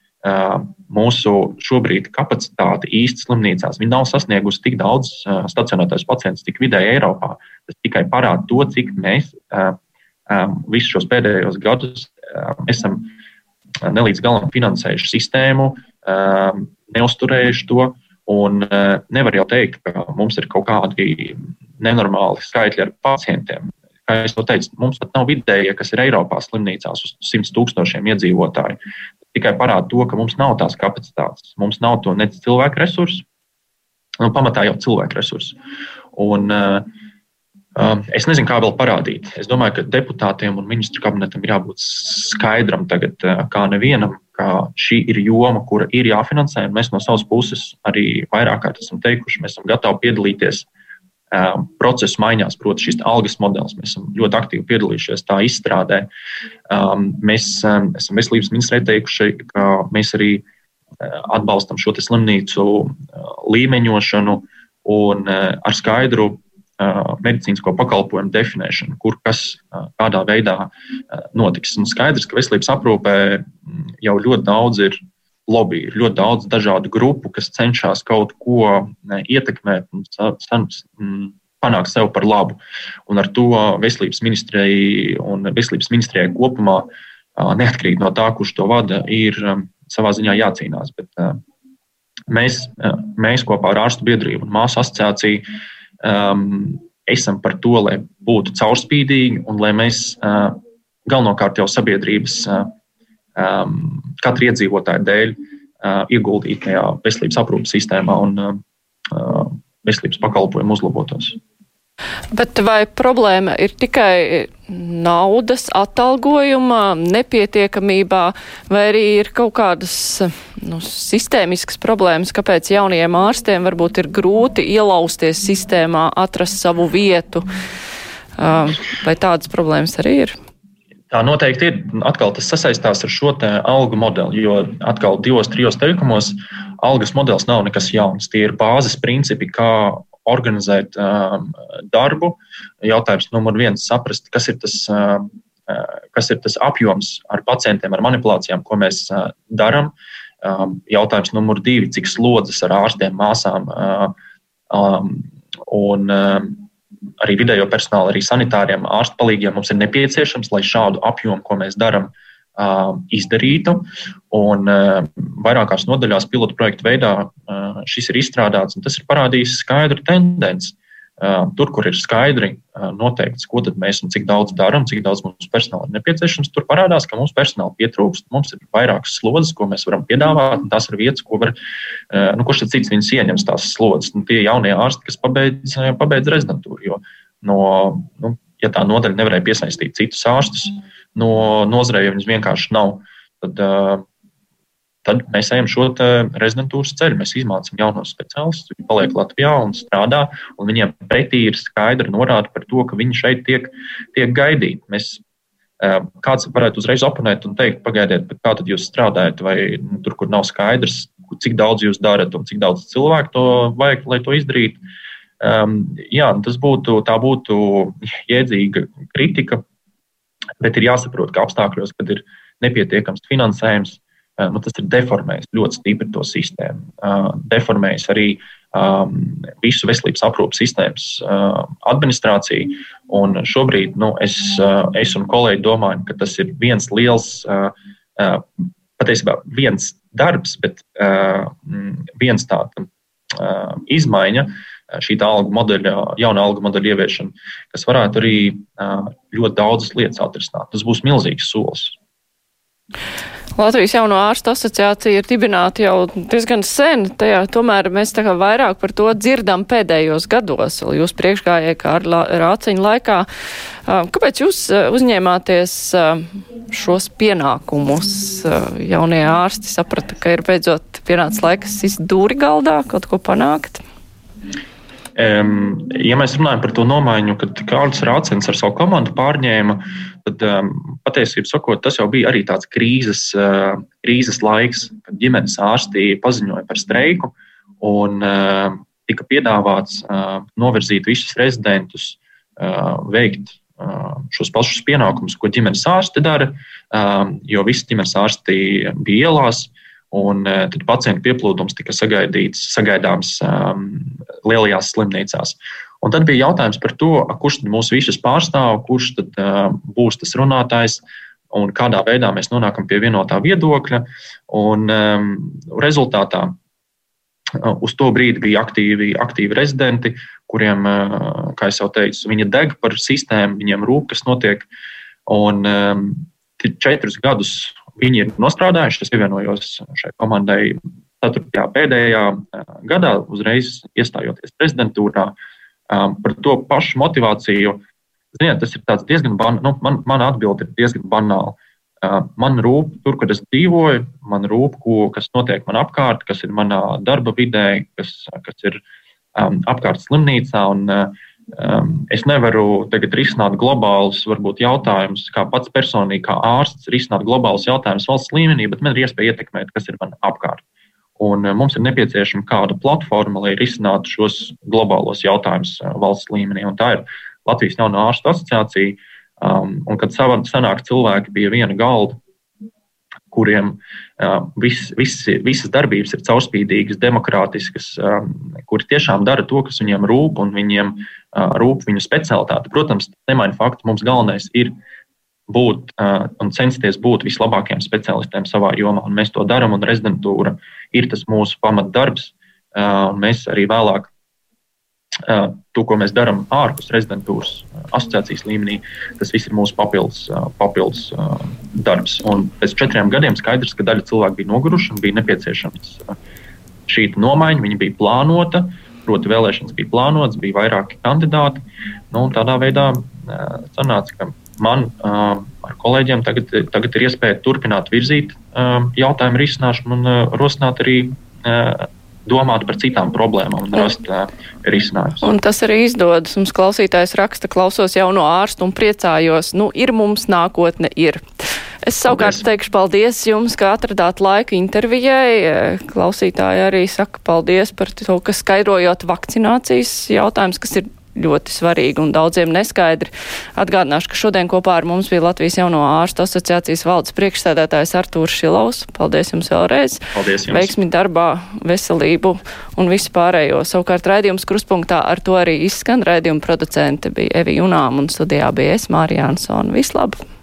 Mūsu šobrīd kapacitāte īsti slimnīcās nav sasniegusi tik daudz stacionētais pacientus, cik vidēji Eiropā. Tas tikai parāda to, cik mēs visus šos pēdējos gadus esam nelīdz galam finansējuši sistēmu, neusturējuši to. Un nevar jau teikt, ka mums ir kaut kādi nenormāli skaitļi ar pacientiem. Kā jau teicu, mums pat nav vidējie, kas ir Eiropā slimnīcās uz 100 tūkstošiem iedzīvotāju. Tikai parāda to, ka mums nav tās kapacitātes. Mums nav to ne cilvēku resursu, nu, pamatā jau cilvēku resursu. Un, uh, es nezinu, kā vēl parādīt. Es domāju, ka deputātiem un ministru kabinetam ir jābūt skaidram tagad, uh, kā nevienam, ka šī ir joma, kura ir jāfinansē. Mēs no savas puses arī vairāk kārt esam teikuši, mēs esam gatavi piedalīties um, procesu maiņās, proti, šis algas modelis. Mēs esam ļoti aktīvi piedalījušies tā izstrādē. Um, mēs um, esam veselības ministrē teikuši, ka mēs arī uh, atbalstam šo slimnīcu uh, līmeņošanu un uh, ar skaidru medicīnisko pakalpojumu definēšanu, kur kas kādā veidā notiks. Un skaidrs, ka veselības aprūpē jau ļoti daudz ir lobby, ir ļoti daudz dažādu grupu, kas cenšas kaut ko ietekmēt un panākt sev par labu. Un ar to veselības ministrijai un veselības ministrijai kopumā, neatkarīgi no tā, kurš to vada, ir savā ziņā jācīnās. Bet, mēs, mēs kopā ar ārstu biedrību un māsu asociāciju um, esam par to, lai būtu caurspīdīgi un lai mēs uh, galvenokārt jau sabiedrības uh, um, katra iedzīvotāja dēļ uh, ieguldītu tajā veselības aprūpas sistēmā un uh, veselības pakalpojumu uzlabotos. Bet vai problēma ir tikai naudas atalgojumā, nepietiekamībā, vai arī ir kaut kādas nu, sistēmiskas problēmas, kāpēc jaunajiem ārstiem varbūt ir grūti ielausties sistēmā, atrast savu vietu? Vai tādas problēmas arī ir? Tā noteikti ir. Atkal tas sasaistās ar šo algu modeli, jo atkal divos, trijos teikumos algas modelis nav nekas jauns. Tie ir bāzes principi, kā organizēt um, darbu. Jautājums numur viens - saprast, kas ir tas. Um, uh, kas ir tas apjoms ar pacientiem, ar manipulācijām, ko mēs uh, darām? Um, jautājums numur divi - cik slodzes ar ārstiem, māsām uh, un arī vidējo personālu, arī sanitāriem, ārstu palīgiem mums ir nepieciešams, lai šādu apjomu, ko mēs darām, izdarītu. Un vairākās nodaļās pilotu projektu veidā šis ir izstrādāts, un tas ir parādījis skaidru tendenci. Tur, kur ir skaidri noteikts, ko mēs un cik daudz darām, cik daudz mums personāla ir nepieciešams, tur parādās, ka mums personāla pietrūkst. Mums ir vairākas slodzes, ko mēs varam piedāvāt. Tās ir vietas, ko var, nu, kurš cits viņas ieņems tās slodzes. Nu, tie jaunie ārsti, kas pabeidz, pabeidz rezidentūru. Jo no, nu, ja tā nodaļa nevarēja piesaistīt citus ārstus, mm no nozarē, ja viņas vienkārši nav. Tad, tad mēs ejam šo rezidentūras ceļu. Mēs izmācām jaunos speciālistus, viņi paliek Latvijā un strādā, un viņiem pretī ir skaidra norāde par to, ka viņi šeit tiek, tiek gaidīti. Mēs, kāds varētu uzreiz oponēt un teikt, pagaidiet, kā tad jūs strādājat, vai nu, tur, kur nav skaidrs, cik daudz jūs darat un cik daudz cilvēku to vajag, lai to izdarītu. Um, jā, tas būtu, būtu jēdzīga kritika, Bet ir jāsaprot, ka apstākļos, kad ir nepietiekams finansējums, nu, tas ir deformējis ļoti stipri to sistēmu. Eh, deformējis arī um, visu veselības aprūpas sistēmas uh, administrāciju. Un šobrīd nu, es, uh, es un kolēģi domājam, ka tas ir viens liels, uh, uh, patiesībā viens darbs, bet uh, viens tāds uh, izmaiņa. Uh, šī algu modeļa, jauna algu modeļa ieviešana, kas varētu arī ļoti daudzas lietas atrisināt. Tas būs milzīgs solis. Latvijas jauno ārstu asociācija ir dibināta jau diezgan sen, tajā tomēr mēs tā kā vairāk par to dzirdam pēdējos gados, vēl jūs priekšgājēji kā ar rāciņu laikā. Kāpēc jūs uzņēmāties šos pienākumus? Jaunie ārsti saprata, ka ir beidzot pienācis laiks izdūri galdā, kaut ko panākt? Ja mēs runājam par to nomaiņu, kad Kārlis Rācens ar savu komandu pārņēma, tad um, patiesībā sakot, tas jau bija arī tāds krīzes, uh, krīzes laiks, kad ģimenes ārstī paziņoja par streiku un uh, tika piedāvāts uh, novirzīt visus rezidentus, uh, veikt uh, šos pašus pienākumus, ko ģimenes ārsti dara, um, jo visi ģimenes ārsti bija ielās. Uh, Un eh, tad pacientu pieplūdums tika sagaidīts, sagaidāms um, lielajās slimnīcās. Un tad bija jautājums par to, kurš tad mūs visus pārstāv, kurš tad uh, būs tas runātājs un kādā veidā mēs nonākam pie vienotā viedokļa. Un, um, rezultātā uh, uz to brīdi bija aktīvi, aktīvi rezidenti, kuriem, uh, kā jau teicu, viņi deg par sistēmu, viņiem rūp, kas notiek. Un um, četrus gadus viņi ir nostrādājuši. Es pievienojos šai komandai 4. pēdējā gadā, uzreiz iestājoties prezidentūrā. Par to pašu motivāciju. Ziniet, tas ir diezgan banāls. Nu, man, mana atbilde ir diezgan banāla. Man rūp, tur, kur es dzīvoju, man rūp, ko, kas notiek man apkārt, kas ir manā darba vidē, kas, kas ir um, apkārt slimnīcā. Un, uh, Um, es nevaru tagad risināt globālus varbūt, jautājumus, kā pats personīgi, kā ārsts, risināt globālus jautājumus valsts līmenī, bet man ir iespēja ietekmēt, kas ir man apkārt. Un uh, mums ir nepieciešama kāda platforma, lai risinātu šos globālos jautājumus uh, valsts līmenī. Un tā ir Latvijas Jaunā ārstu asociācija. Um, un kad sanāk cilvēki pie viena galda, kuriem uh, vis, vis, visas darbības ir caurspīdīgas, demokrātiskas, um, kuri tiešām dara to, kas viņiem rūp, un viņiem uh, rūp viņu specialitāte. Protams, nemaina faktu, mums galvenais ir būt uh, un censties būt vislabākajiem specialistiem savā jomā, un mēs to darām, un rezidentūra ir tas mūsu pamatdarbs. Mēs arī vēlāk to, ko mēs darām ārpus rezidentūras asociācijas līmenī, tas viss ir mūsu papildus, papildus darbs. Un pēc četriem gadiem skaidrs, ka daļa cilvēku bija noguruši un bija nepieciešams šī nomaiņa. Viņa bija plānota, proti, vēlēšanas bija plānotas, bija vairāki kandidāti. Nu, tādā veidā sanāca, ka man ar kolēģiem tagad, tagad ir iespēja turpināt virzīt jautājumu risināšanu un rosināt arī domāt par citām problēmām un rast uh, risinājumus. Un tas arī izdodas. Mums klausītājs raksta, klausos jauno ārstu un priecājos. Nu, ir mums nākotne, ir. Es savukārt paldies. teikšu paldies jums, ka atradāt laiku intervijai. Klausītāji arī saka paldies par to, ka skaidrojot vakcinācijas jautājums, kas ir ļoti svarīgi un daudziem neskaidri. Atgādināšu, ka šodien kopā ar mums bija Latvijas jauno ārstu asociācijas valdes priekšsēdētājs Artūrs Šilaus. Paldies jums vēlreiz. Paldies jums. Veiksmi darbā, veselību un visu pārējo. Savukārt raidījums kruspunktā ar to arī izskan. Raidījuma producente bija Evi Junām un studijā bija es, Mārija Ansona. Vislabāk!